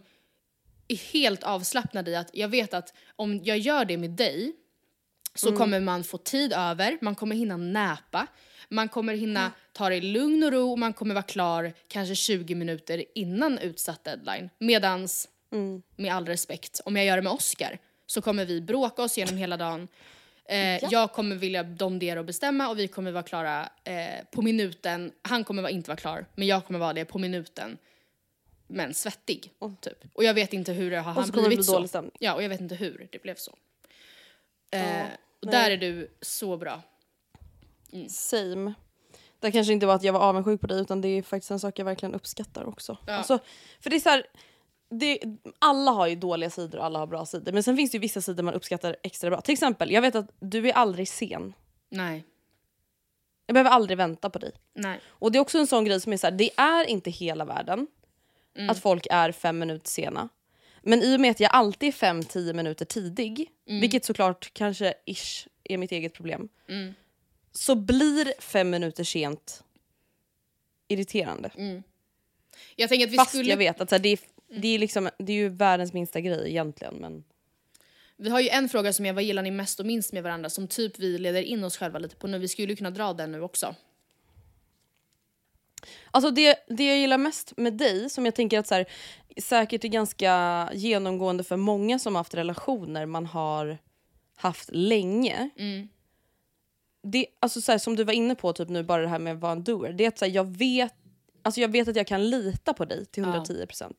är helt avslappnad i att jag vet att om jag gör det med dig så kommer man få tid över, man kommer hinna näpa, man kommer hinna ta det i lugn och ro, man kommer vara klar kanske 20 minuter innan utsatt deadline. Medans, med all respekt, om jag gör det med Oscar så kommer vi bråka oss genom hela dagen. Eh, Jag kommer vilja domdera och bestämma och vi kommer vara klara eh, på minuten. Han kommer inte vara klar, men jag kommer vara det på minuten. Men svettig, typ. Och jag vet inte hur det har så han blivit bli så. Ja, och jag vet inte hur det blev så. Eh, och där är du så bra. Same. Det kanske inte var att jag var avundsjuk på dig utan det är faktiskt en sak jag verkligen uppskattar också. Ja. Alltså, för det är så här, det, alla har ju dåliga sidor och alla har bra sidor men sen finns det ju vissa sidor man uppskattar extra bra. Till exempel, jag vet att du är aldrig sen. Nej, Jag behöver aldrig vänta på dig. nej. Och det är också en sån grej som är så här, det är inte hela världen att folk är fem minuter sena. Men i och med att jag alltid är fem, tio minuter tidig, vilket såklart kanske ish är mitt eget problem, så blir fem minuter sent irriterande. Jag tänker att vi Fast skulle... jag vet att så här, det, är, det, är liksom, det är ju världens minsta grej egentligen. Men Vi har ju en fråga som är vad gillar ni mest och minst med varandra som typ vi leder in oss själva lite på nu. Vi skulle ju kunna dra den nu också. Alltså det, det jag gillar mest med dig, som jag tänker att så här, säkert är ganska genomgående för många som har haft relationer man har haft länge. Det, alltså så här, som du var inne på typ nu, bara det här med att vara en doer. Det är att så här, jag, vet, alltså jag vet att jag kan lita på dig till 110%.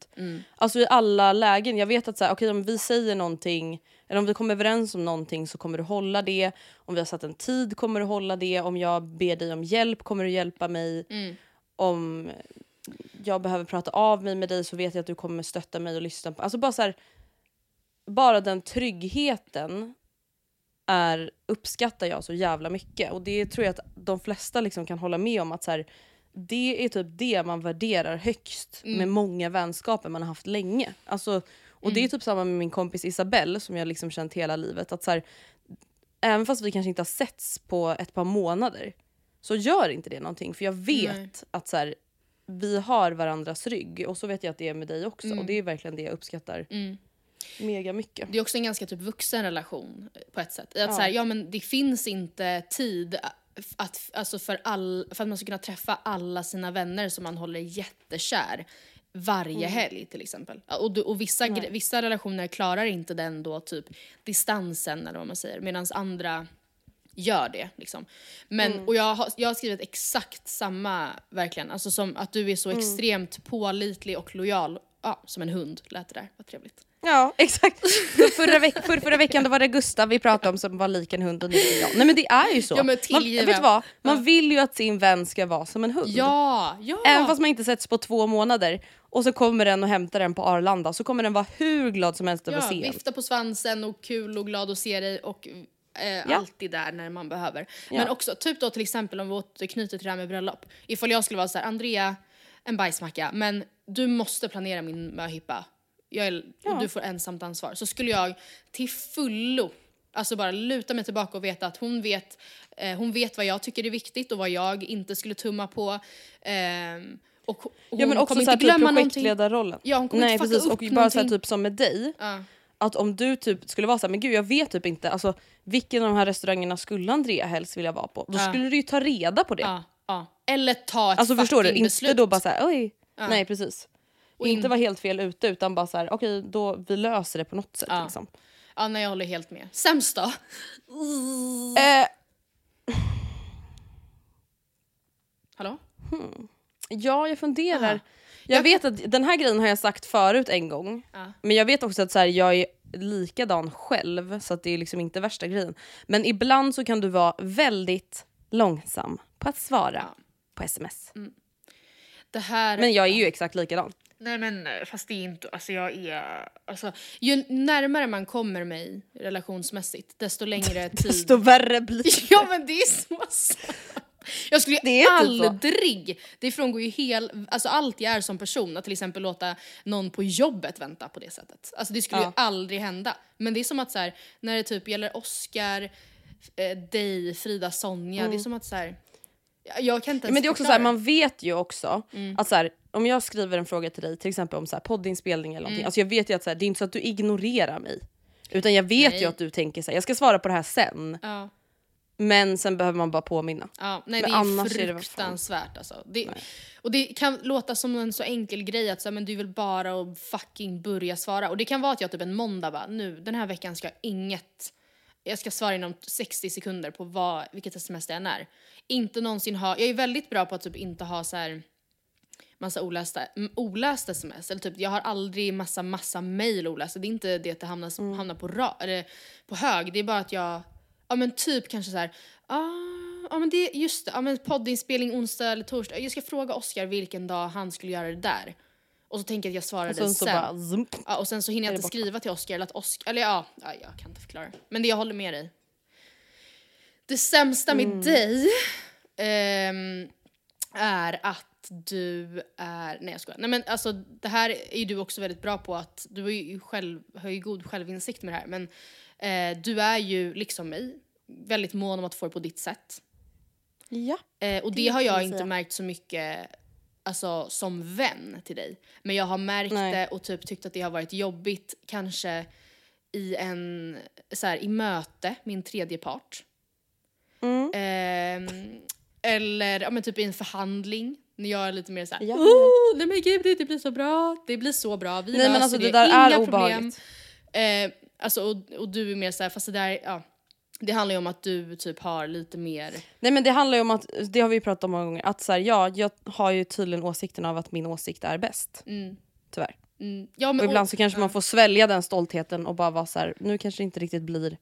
Alltså i alla lägen. Jag vet att så här, okay, om vi säger någonting, eller om vi kommer överens om någonting så kommer du hålla det. Om vi har satt en tid kommer du hålla det. Om jag ber dig om hjälp kommer du hjälpa mig. Om jag behöver prata av mig med dig så vet jag att du kommer stötta mig och lyssna på. Alltså bara så här, bara den tryggheten är, uppskattar jag så jävla mycket. Och det tror jag att de flesta liksom kan hålla med om att så här, det är typ det man värderar högst med många vänskaper man har haft länge. Alltså, och det är typ samma med min kompis Isabelle som jag liksom känt hela livet. Att så här, även fast vi kanske inte har setts på ett par månader så gör inte det någonting. För jag vet Nej. att så här, vi har varandras rygg. Och så vet jag att det är med dig också. Och det är verkligen det jag uppskattar mega mycket. Det är också en ganska typ vuxen relation eh, på ett sätt. Att så här, ja, men det finns inte tid att, alltså för, all, för att man ska kunna träffa alla sina vänner som man håller jättekär varje helg till exempel. Och, du- och vissa, vissa relationer klarar inte den då typ distansen eller vad man säger medan andra gör det. Liksom. Men, Och jag har, jag har skrivit exakt samma, verkligen. Alltså som att du är så extremt pålitlig och lojal. Ja, som en hund lät det där, vad trevligt. Ja, [laughs] exakt. förra, veck för, förra veckan då var det Gustav vi pratade om som var lik en hund och nu är jag. Nej men det är ju så. Ja, man, vet vad? Man Ja. vill ju att sin vän ska vara som en hund. Ja, ja! Även fast man inte setts på två månader och så kommer den och hämtar den på Arlanda så kommer den vara hur glad som helst över ja, att se vifta på svansen och kul och glad att se dig och eh, alltid där när man behöver. Men också, typ då till exempel om vi återknyter till det här med bröllop. Ifall jag skulle vara så här, Andrea, en bajsmacka, men du måste planera min möhippa. Är, och Du får ensamt ansvar. Så skulle jag till fullo Alltså bara luta mig tillbaka och veta att hon vet, eh, hon vet vad jag tycker är viktigt och vad jag inte skulle tumma på. Ehm, och hon Ja men också kommer så inte typ glömma någonting. projektledarrollen. Ja, hon kommer Nej inte fucka precis upp och bara så här, typ som med dig. Ja. Att om du typ skulle vara så här, men gud jag vet typ inte, alltså vilken av de här restaurangerna skulle Andrea helst vilja vara på? Då Ja. skulle du ju ta reda på det. Ja, ja. Eller ta ett Alltså förstår du? Inte då bara såhär oj. Nej precis. Och in- inte vara helt fel ute utan bara såhär okej då vi löser det på något sätt. Ja. Liksom. Ja, nej, jag håller helt med. Sämst då? Eh, Hallå? ja jag funderar. Aha. Jag Jag- vet att den här grejen har jag sagt förut en gång. Ja. Men jag vet också att så här, jag är likadan själv så att det är liksom inte värsta grejen. Men ibland så kan du vara väldigt långsam på att svara på sms. Det här... Men jag är ju exakt likadan. Nej men eh, fast det är inte, alltså jag är... Alltså, ju närmare man kommer mig relationsmässigt desto längre [laughs] tid... Desto värre blir [laughs] det. Ja men det är så sant. Jag skulle Det ju är typ aldrig, det frångår ju hel, alltså allt jag är som person, att till exempel låta någon på jobbet vänta på det sättet. Alltså det skulle Ja. ju aldrig hända. Men det är som att så här, när det typ gäller Oscar, eh, dig, Frida, Sonja, det är som att så här, jag- kan inte ens Mm. Men det är också så här, förklara. man vet ju också Mm. att så här, om jag skriver en fråga till dig till exempel om så här, poddinspelning eller någonting. Mm. Alltså jag vet ju att så här, det är inte så att du ignorerar mig. Utan jag vet Nej. ju att du tänker så här, jag ska svara på det här sen. Ja. Men sen behöver man bara påminna. Ja, nej Men det är annars är det vad fan. fruktansvärt alltså. Det, och det kan låta som en så enkel grej att så här, men du vill bara att fucking börja svara. Och det kan vara att jag typ en måndag bara, nu den här veckan ska jag inget, jag ska svara inom 60 sekunder på vad, vilket sms det än är. Inte någonsin ha, jag är väldigt bra på att typ inte ha så här massa olästa, olästa sms. Eller typ, jag har aldrig massa, massa mail olästa. Det är inte det att det hamnar, Mm. hamnar på, ra, eller på hög. Det är bara att jag, ja men typ kanske så här, ah, ja men det, just det, ja men poddinspelning onsdag eller torsdag. Jag ska fråga Oscar vilken dag han skulle göra det där. Och så tänker jag att jag svarar Och sen så sen. bara zump. Ja, och sen så hinner jag inte skriva till Oscar eller att Oscar, eller ja, ja, jag kan inte förklara. Men det jag håller med dig. Det sämsta med Mm. dig ehm, är att du är, nej jag skojar. Nej men alltså det här är du också väldigt bra på att, du är ju själv, har ju god självinsikt med det här men eh, du är ju liksom mig väldigt mån om att få det på ditt sätt. Ja. Eh, och det, Det har jag inte säga. märkt så mycket alltså, som vän till dig. Men jag har märkt Nej. det och typ tyckt att det har varit jobbigt kanske i en, så här, i möte med en tredje part. Mm. Ehm, eller ja, men typ i en förhandling. När jag är lite mer såhär, Ja. oh, nej men gud det blir så bra, det blir så bra, vi Nej löser men alltså det det, där inga är problem. Eh, alltså, och, och du är mer såhär, fast det där, ja. Det handlar ju om att du typ har lite mer, Nej men det handlar ju om att, det har vi pratat om många gånger, att så här, ja, jag har ju tydligen åsikten av att min åsikt är bäst. mm, Tyvärr. mm, ja, Och men, ibland så kanske ja, man får svälja den stoltheten och bara vara så här, nu kanske det inte riktigt blir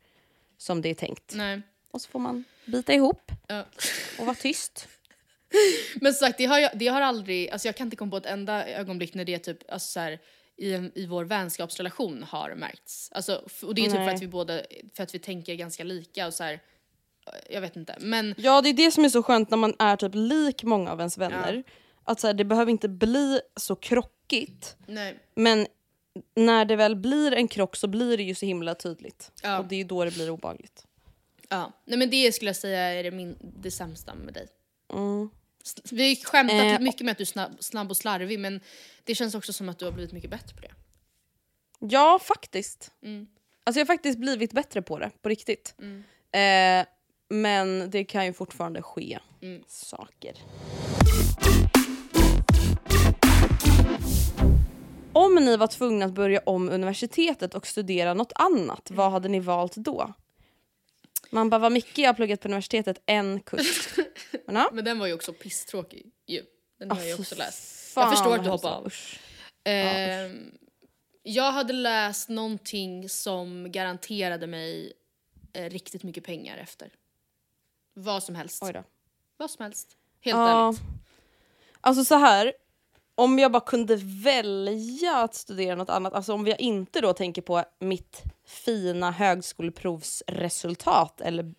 som det är tänkt. Nej. Och så får man bita ihop Ja. och vara tyst. [laughs] Men som sagt, det har, jag, det har aldrig, alltså jag kan inte komma på ett enda ögonblick när det typ, alltså så här, i, en, i vår vänskapsrelation har märkts. Alltså, och det är typ för att vi båda, för att vi tänker ganska lika och så här, jag vet inte. Men Ja det är det som är så skönt när man är typ lik många av ens vänner. Att så här, det behöver inte bli så krockigt. nej, Men när det väl blir en krock så blir det ju så himla tydligt. Ja. Och det är då det blir obehagligt. Ja. nej men det skulle jag säga är det, min, det sämsta med dig. Mm. Vi har skämtat Eh, mycket med att du är snabb, snabb och slarvig men det känns också som att du har blivit mycket bättre på det. Ja faktiskt. Mm. Alltså jag har faktiskt blivit bättre på det, på riktigt. Mm. Eh, men det kan ju fortfarande ske Mm. saker. Om ni var tvungna att börja om universitetet och studera något annat, vad hade ni valt då? Man bara, vad mycket jag har pluggat på universitetet, en kurs. [laughs] Men, ja. Men den var ju också pisstråkig ju. Den har jag ju Åh, också läst. Jag förstår att du hemskt. av. Usch. Ehm, jag hade läst någonting som garanterade mig eh, riktigt mycket pengar efter. Vad som helst. Oj då. Vad som helst. Helt Ja. ärligt. Alltså så här. Om jag bara kunde välja att studera något annat, alltså om jag inte då tänker på mitt fina högskoleprovsresultat eller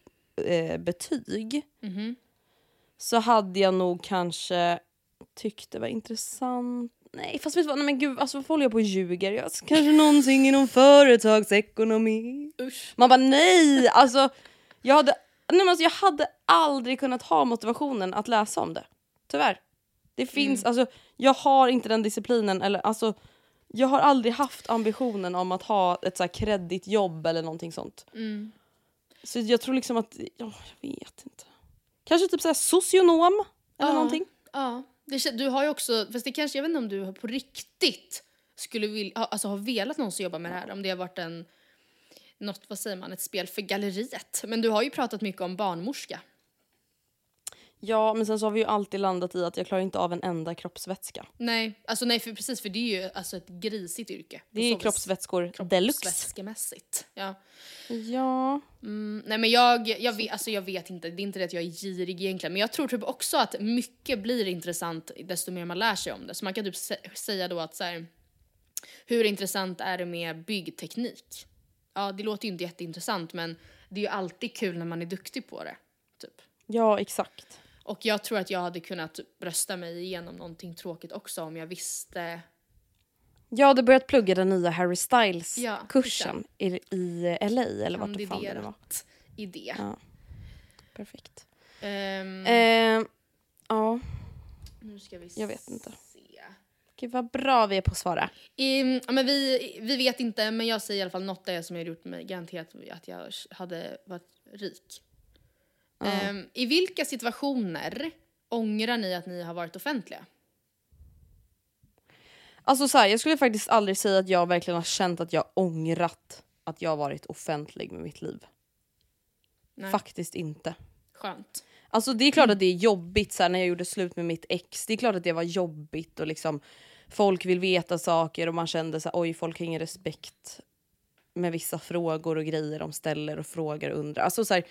eh, betyg Mhm. så hade jag nog kanske tyckt det var intressant. Nej fast vet du vad, nej men gud alltså varför håller jag på och ljuger? Jag, kanske någonting inom företagsekonomi. Usch. Man bara nej! Alltså jag hade, nej, men alltså, jag hade aldrig kunnat ha motivationen att läsa om det. Tyvärr. Det finns, Mm. alltså jag har inte den disciplinen eller alltså jag har aldrig haft ambitionen om att ha ett så här kreditjobb eller någonting sånt. Mm. Så jag tror liksom att, ja, jag vet inte. Kanske typ så här socionom eller Ja. någonting. Ja. Det, du har ju också, fast det kanske, jag vet inte om du på riktigt skulle vilja, ha- alltså har velat någonsin jobba med det här. Om det har varit en, något, vad säger man, ett spel för galleriet. Men du har ju pratat mycket om barnmorska. Ja men sen så har vi ju alltid landat i att jag klarar inte av en enda kroppsvätska. Nej, alltså nej för precis för det är ju alltså ett grisigt yrke. Det är ju kroppsvätskor deluxe. Kroppsvätskemässigt. Ja. Ja. Mm, nej men jag, jag, vet, alltså jag vet inte, det är inte det att jag är girig egentligen men jag tror typ också att mycket blir intressant desto mer man lär sig om det. Så man kan typ sä- säga då att så här, hur intressant är det med byggteknik? Ja det låter ju inte jätteintressant men det är ju alltid kul när man är duktig på det. Typ. Ja exakt. Och jag tror att jag hade kunnat brösta mig igenom någonting tråkigt också om jag visste Jag hade börjat plugga den nya Harry Styles-kursen Ja, i, i LA eller vart det fan det var. i det. Ja. Perfekt. Ehm, Eh, ja, nu ska vi jag vet inte. se. gud vad bra vi är på att svara. Ja, men vi, vi vet inte, men jag säger i alla fall något där som jag gjort mig garanterat att jag hade varit rik. Ehm, I vilka situationer ångrar ni att ni har varit offentliga? Alltså så här, jag skulle faktiskt aldrig säga att jag verkligen har känt att jag ångrat att jag varit offentlig med mitt liv. Nej. Faktiskt inte. Skönt. Alltså det är klart att det är jobbigt så här, när jag gjorde slut med mitt ex. Det är klart att det var jobbigt och liksom folk vill veta saker och man kände så här, oj folk har ingen respekt med vissa frågor och grejer de ställer och frågar och undrar. Alltså så här,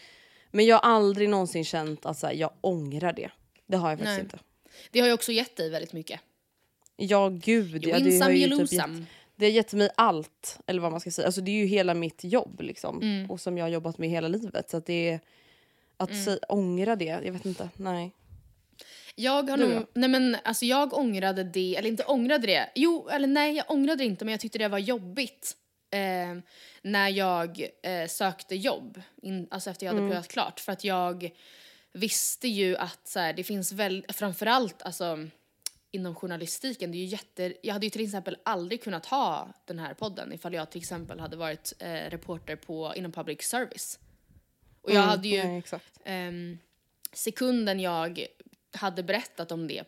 men jag har aldrig någonsin känt att så här, jag ångrar det. Det har jag faktiskt Nej. inte. Det har ju också gett dig väldigt mycket. Ja gud. Ja, det har ju typ gett, det har gett mig allt. Eller vad man ska säga. Alltså det är ju hela mitt jobb liksom. Mm. Och som jag har jobbat med hela livet. Så att det är, att Mm. säga, ångra det, jag vet inte. Nej. Jag har nog, nej men alltså jag ångrade det, eller inte ångrade det, jo eller nej jag ångrade det inte men jag tyckte det var jobbigt eh, när jag eh, sökte jobb, in, alltså efter jag hade pluggat klart. För att jag visste ju att så här, det finns väl, framförallt alltså inom journalistiken, det är ju jätte, jag hade ju till exempel aldrig kunnat ha den här podden ifall jag till exempel hade varit eh, reporter på, inom public service. Och jag hade ju, Mm, Nej, ehm, sekunden jag hade berättat om det,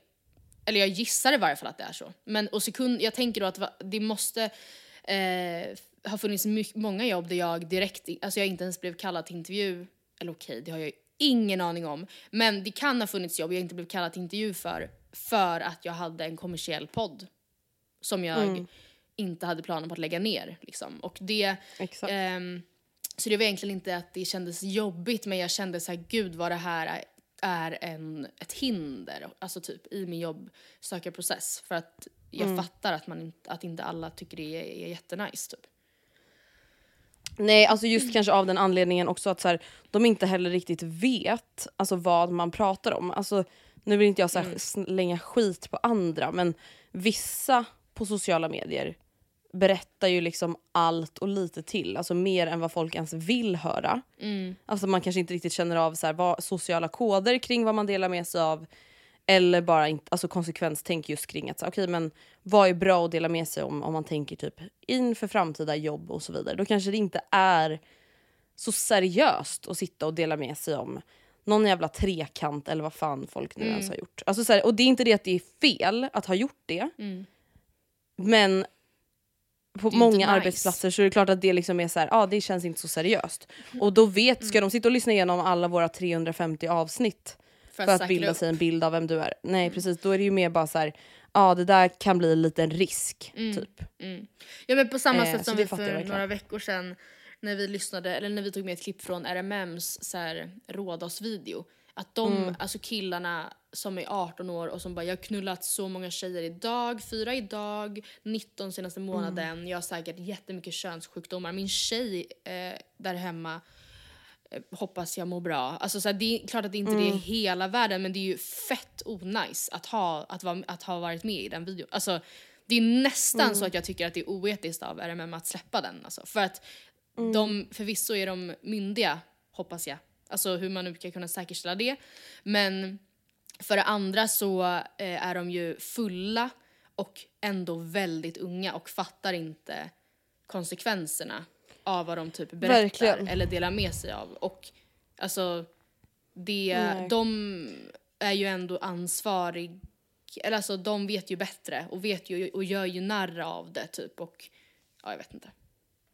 eller jag gissar i varje fall att det är så, men och sekund, jag tänker då att det måste eh, ha funnits my- många jobb där jag direkt, alltså jag inte ens blev kallad till intervju, eller okej, det har jag ingen aning om, men det kan ha funnits jobb jag inte blev kallad till intervju för, för att jag hade en kommersiell podd som jag inte hade planer på att lägga ner. Liksom. Och det, ehm, så det var egentligen inte att det kändes jobbigt men jag kände så här, gud vad det här är, en, ett hinder alltså typ i min jobbsökarprocess. För att jag fattar att, man inte, att inte alla tycker det är, är jättenice typ. Nej, alltså just kanske av den anledningen också att så här, de inte heller riktigt vet alltså, vad man pratar om. Alltså, nu vill inte jag så här, slänga skit på andra men vissa på sociala medier berättar ju liksom allt och lite till, alltså mer än vad folk ens vill höra. Alltså man kanske inte riktigt känner av så här, vad, sociala koder kring vad man delar med sig av eller bara inte, alltså konsekvenstänk just kring att okej, men vad är bra att dela med sig om om man tänker typ inför framtida jobb och så vidare. Då kanske det inte är så seriöst att sitta och dela med sig om någon jävla trekant eller vad fan folk nu ens har gjort. Alltså så här, och det är inte det att det är fel att ha gjort det. Men på många nice. arbetsplatser så är det klart att det liksom är så här, ah, det känns inte så seriöst. Och då vet, ska de sitta och lyssna igenom alla våra 350 avsnitt för att, säkra bilda upp. sig en bild av vem du är? Nej precis, då är det ju mer bara så här, ja ah, det där kan bli en liten risk typ. Ja men på samma Eh, sätt som vi för några veckor sedan när vi lyssnade, eller när vi tog med ett klipp från RMMs så här, Rhodos-video. Att de, Mm. alltså killarna som är 18 år och som bara jag har knullat så många tjejer idag, fyra idag, 19 senaste månaden, Mm. jag har säkert jättemycket könssjukdomar. Min tjej eh, där hemma hoppas jag mår bra. Alltså så här, det är klart att det inte Mm. är hela världen men det är ju fett onajs att ha, att, vara, att ha varit med i den videon. Alltså, det är nästan Mm. så att jag tycker att det är oetiskt av RMM att släppa den. Alltså. För att Mm. de, förvisso är de myndiga, hoppas jag. Alltså hur man nu ska kunna säkerställa det. Men för det andra så eh, är de ju fulla och ändå väldigt unga och fattar inte konsekvenserna av vad de typ berättar Verkligen. eller delar med sig av. Och alltså, det, Nej. de är ju ändå ansvarig, eller alltså de vet ju bättre och vet ju och gör ju narr av det typ och ja jag vet inte.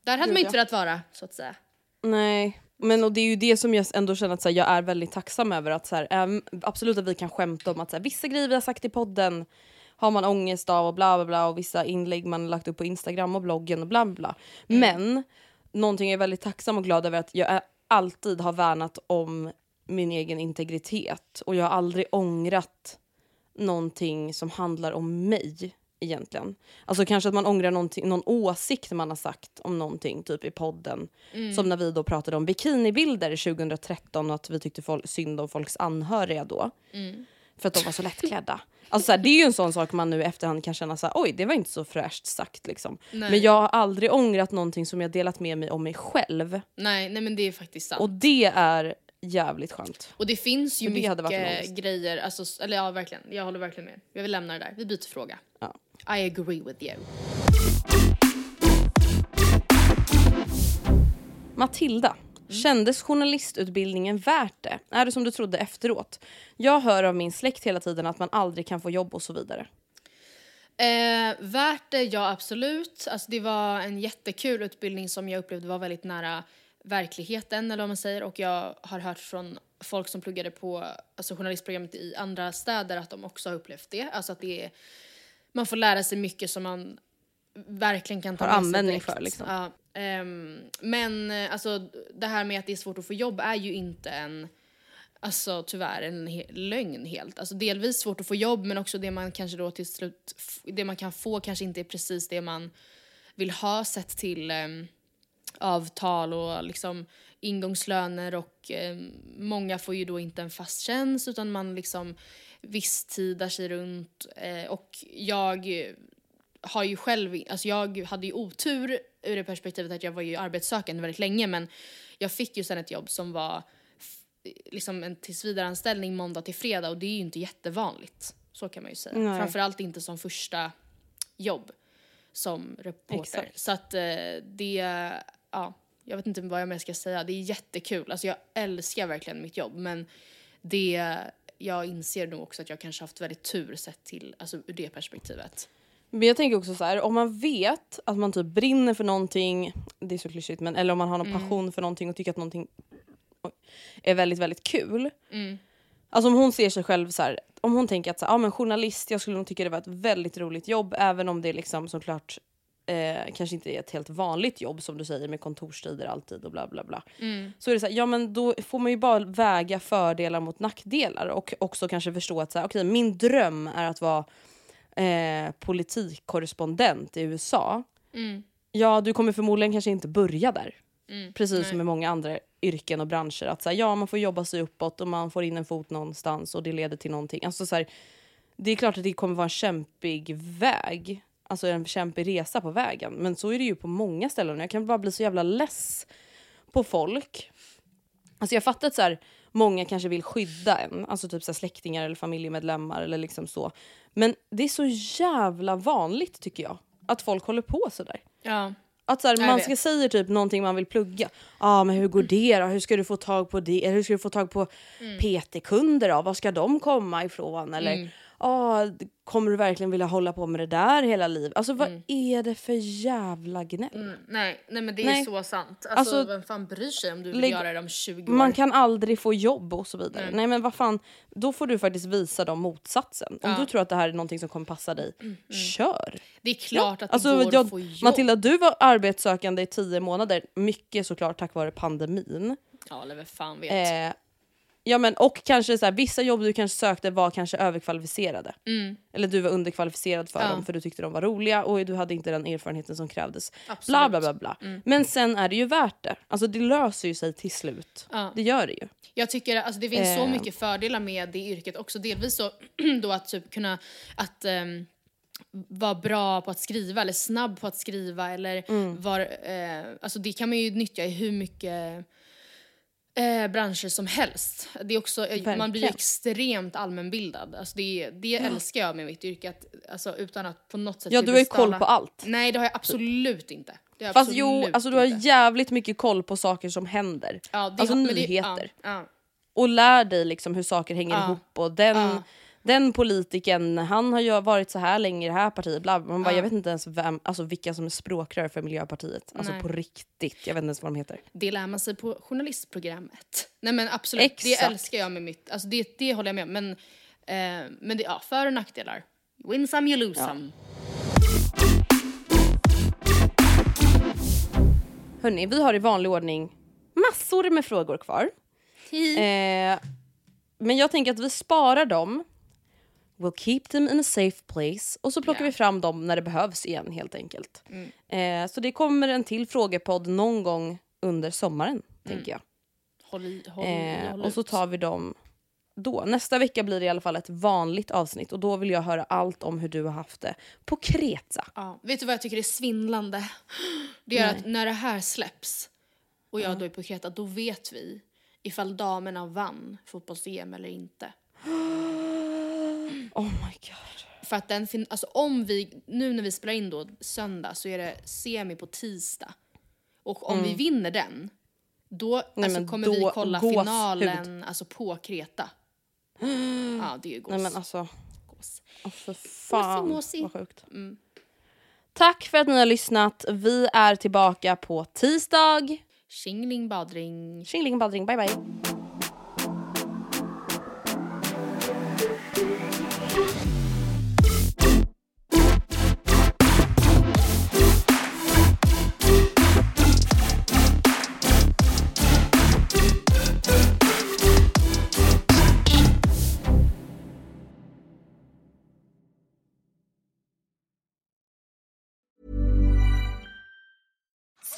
Där hade Gud, man inte velat vara så att säga. Nej, men och det är ju det som jag ändå känner att så här, jag är väldigt tacksam över. att så här, äm, Absolut att vi kan skämta om att så här, vissa grejer vi har sagt i podden har man ångest av och bla bla bla och vissa inlägg man lagt upp på Instagram och bloggen och bla bla bla. Men någonting jag är väldigt tacksam och glad över att jag alltid har värnat om min egen integritet och jag har aldrig ångrat någonting som handlar om mig egentligen. Alltså kanske att man ångrar någon åsikt man har sagt om någonting typ i podden. Som när vi då pratade om bikinibilder 2013 och att vi tyckte folk, synd om folks anhöriga då. För att de var så lättklädda. Alltså så här, det är ju en sån sak man nu efterhand kan känna så här, oj det var inte så fräscht sagt liksom. Nej. Men jag har aldrig ångrat någonting som jag delat med mig om mig själv. Nej, nej men det är faktiskt sant. Och det är jävligt skönt. Och det finns ju det mycket grejer, alltså, eller ja verkligen, jag håller verkligen med. Jag vill lämna det där, vi byter fråga. Ja. I agree with you. Matilda, kändes journalistutbildningen värt det? Är det som du trodde efteråt? Jag hör av min släkt hela tiden att man aldrig kan få jobb och så vidare. Eh, värt det, ja absolut. Alltså, det var en jättekul utbildning som jag upplevde var väldigt nära verkligheten eller vad man säger och jag har hört från folk som pluggade på alltså, journalistprogrammet i andra städer att de också har upplevt det. Alltså att det är, man får lära sig mycket som man verkligen kan ta Har med sig användning direkt. för, liksom. Ja, Um, men eh, alltså det här med att det är svårt att få jobb är ju inte en Alltså tyvärr en he- lögn helt. Alltså delvis svårt att få jobb men också det man kanske då till slut, det man kan få kanske inte är precis det man vill ha sett till um, avtal och liksom ingångslöner och um, många får ju då inte en fast tjänst utan man liksom visstidar sig runt eh, och jag har ju själv, alltså jag hade ju otur ur det perspektivet att jag var ju arbetssökande väldigt länge men jag fick ju sen ett jobb som var liksom en tillsvidareanställning måndag till fredag och det är ju inte jättevanligt. Så kan man ju säga. Nej. Framförallt inte som första jobb som reporter. Exakt. Så att eh, det, ja, jag vet inte vad jag mer ska säga. Det är jättekul. Alltså jag älskar verkligen mitt jobb men det, jag inser nog också att jag kanske haft väldigt tur sett till, alltså ur det perspektivet. Men jag tänker också så här, om man vet att man typ brinner för någonting, det är så klyschigt men eller om man har någon passion för någonting och tycker att någonting är väldigt väldigt kul. Alltså om hon ser sig själv så här, om hon tänker att så här, ja, men journalist, jag skulle nog tycka det var ett väldigt roligt jobb även om det liksom såklart eh, kanske inte är ett helt vanligt jobb som du säger med kontorstider alltid och bla bla bla. Så är det så här, ja men då får man ju bara väga fördelar mot nackdelar och också kanske förstå att så här, okej min dröm är att vara eh, politikkorrespondent i USA. Ja du kommer förmodligen kanske inte börja där. Precis som med många andra yrken och branscher. Att så här, ja, man får jobba sig uppåt och man får in en fot någonstans och det leder till någonting. Alltså, så här, det är klart att det kommer vara en kämpig väg. Alltså en kämpig resa på vägen. Men så är det ju på många ställen. Jag kan bara bli så jävla less på folk. Alltså jag fattar att så här, många kanske vill skydda en. Alltså typ så släktingar eller familjemedlemmar eller liksom så. Men det är så jävla vanligt tycker jag. Att folk håller på sådär. Ja. Att så här, man ska säga typ någonting man vill plugga. Ja ah, men hur går det då? Hur ska du få tag på det? Eller hur ska du få tag på Mm. PT-kunder då? Var ska de komma ifrån? Eller ah, kommer du verkligen vilja hålla på med det där hela livet? Alltså vad är det för jävla gnäll? Mm, nej, nej men det är Nej. så sant. Alltså, Alltså, vem fan bryr sig om du vill lägg- göra det om 20 år? Man kan aldrig få jobb och så vidare. Nej men vad fan, då får du faktiskt visa dem motsatsen. Om du tror att det här är någonting som kommer passa dig, kör! Det är klart att det Alltså, går jag, att få jobb. Matilda, du var arbetssökande i tio månader. Mycket såklart tack vare pandemin. Ja, eller vem fan vet. Eh, ja men och kanske så här, vissa jobb du kanske sökte var kanske överkvalificerade. Eller du var underkvalificerad för Mm. Ja. dem för du tyckte de var roliga och du hade inte den erfarenheten som krävdes. Absolut. Bla bla bla bla. Men sen är det ju värt det. Alltså det löser ju sig till slut. Ja. Det gör det ju. Jag tycker alltså det finns så Eh. mycket fördelar med det yrket också. Delvis så [clears throat] då att typ kunna att ehm, vara bra på att skriva eller snabb på att skriva eller Mm. var, eh, alltså det kan man ju nyttja i hur mycket eh, branscher som helst. Det är också, eh, man blir extremt allmänbildad. Alltså det, det älskar jag med mitt yrke, att, alltså utan att på något sätt Ja du har ju koll på allt. Nej det har jag absolut inte. Fast absolut jo, alltså du har inte. jävligt mycket koll på saker som händer. Ja, det alltså har- men det- nyheter. ja, ja. och lär dig liksom hur saker hänger Ja. ihop och den, Ja. Den politiken, han har ju varit så här länge i det här partiet, bla. Man bara, Ja. jag vet inte ens vem, alltså vilka som är språkrör för Miljöpartiet. Alltså Nej. på riktigt, jag vet inte ens vad de heter. Det lär man sig på journalistprogrammet. Nej men absolut, det Exakt. älskar jag med mitt, alltså det, det håller jag med om. Men, eh, men det, ja, för och nackdelar. Win some you lose some. Hörni, vi har i vanlig ordning massor med frågor kvar. Eh, men jag tänker att vi sparar dem. We'll keep them in a safe place. Och så plockar Ja. vi fram dem när det behövs igen helt enkelt. Eh, så det kommer en till frågepodd någon gång under sommaren, tänker jag. Håll i, håll, Eh, håll och så tar vi dem då. Nästa vecka blir det i alla fall ett vanligt avsnitt och då vill jag höra allt om hur du har haft det på Kreta. Ja, vet du vad jag tycker är svindlande? Det är att när det här släpps och jag då är på Kreta, då vet vi ifall damerna vann fotbolls-EM eller inte. [gasps] Oh my god. För att den fin- alltså om vi, nu när vi spelar in då söndag så är det semi på tisdag. Och om vi vinner den, då alltså, Mm. men kommer då- vi kolla gåshud. finalen alltså, på Kreta. ja, det är ju gås. Nej men alltså, gås. oh, för fan måsi. vad sjukt. Tack för att ni har lyssnat. Vi är tillbaka på tisdag. Tjingling badring. Tjingeling badring, bye bye.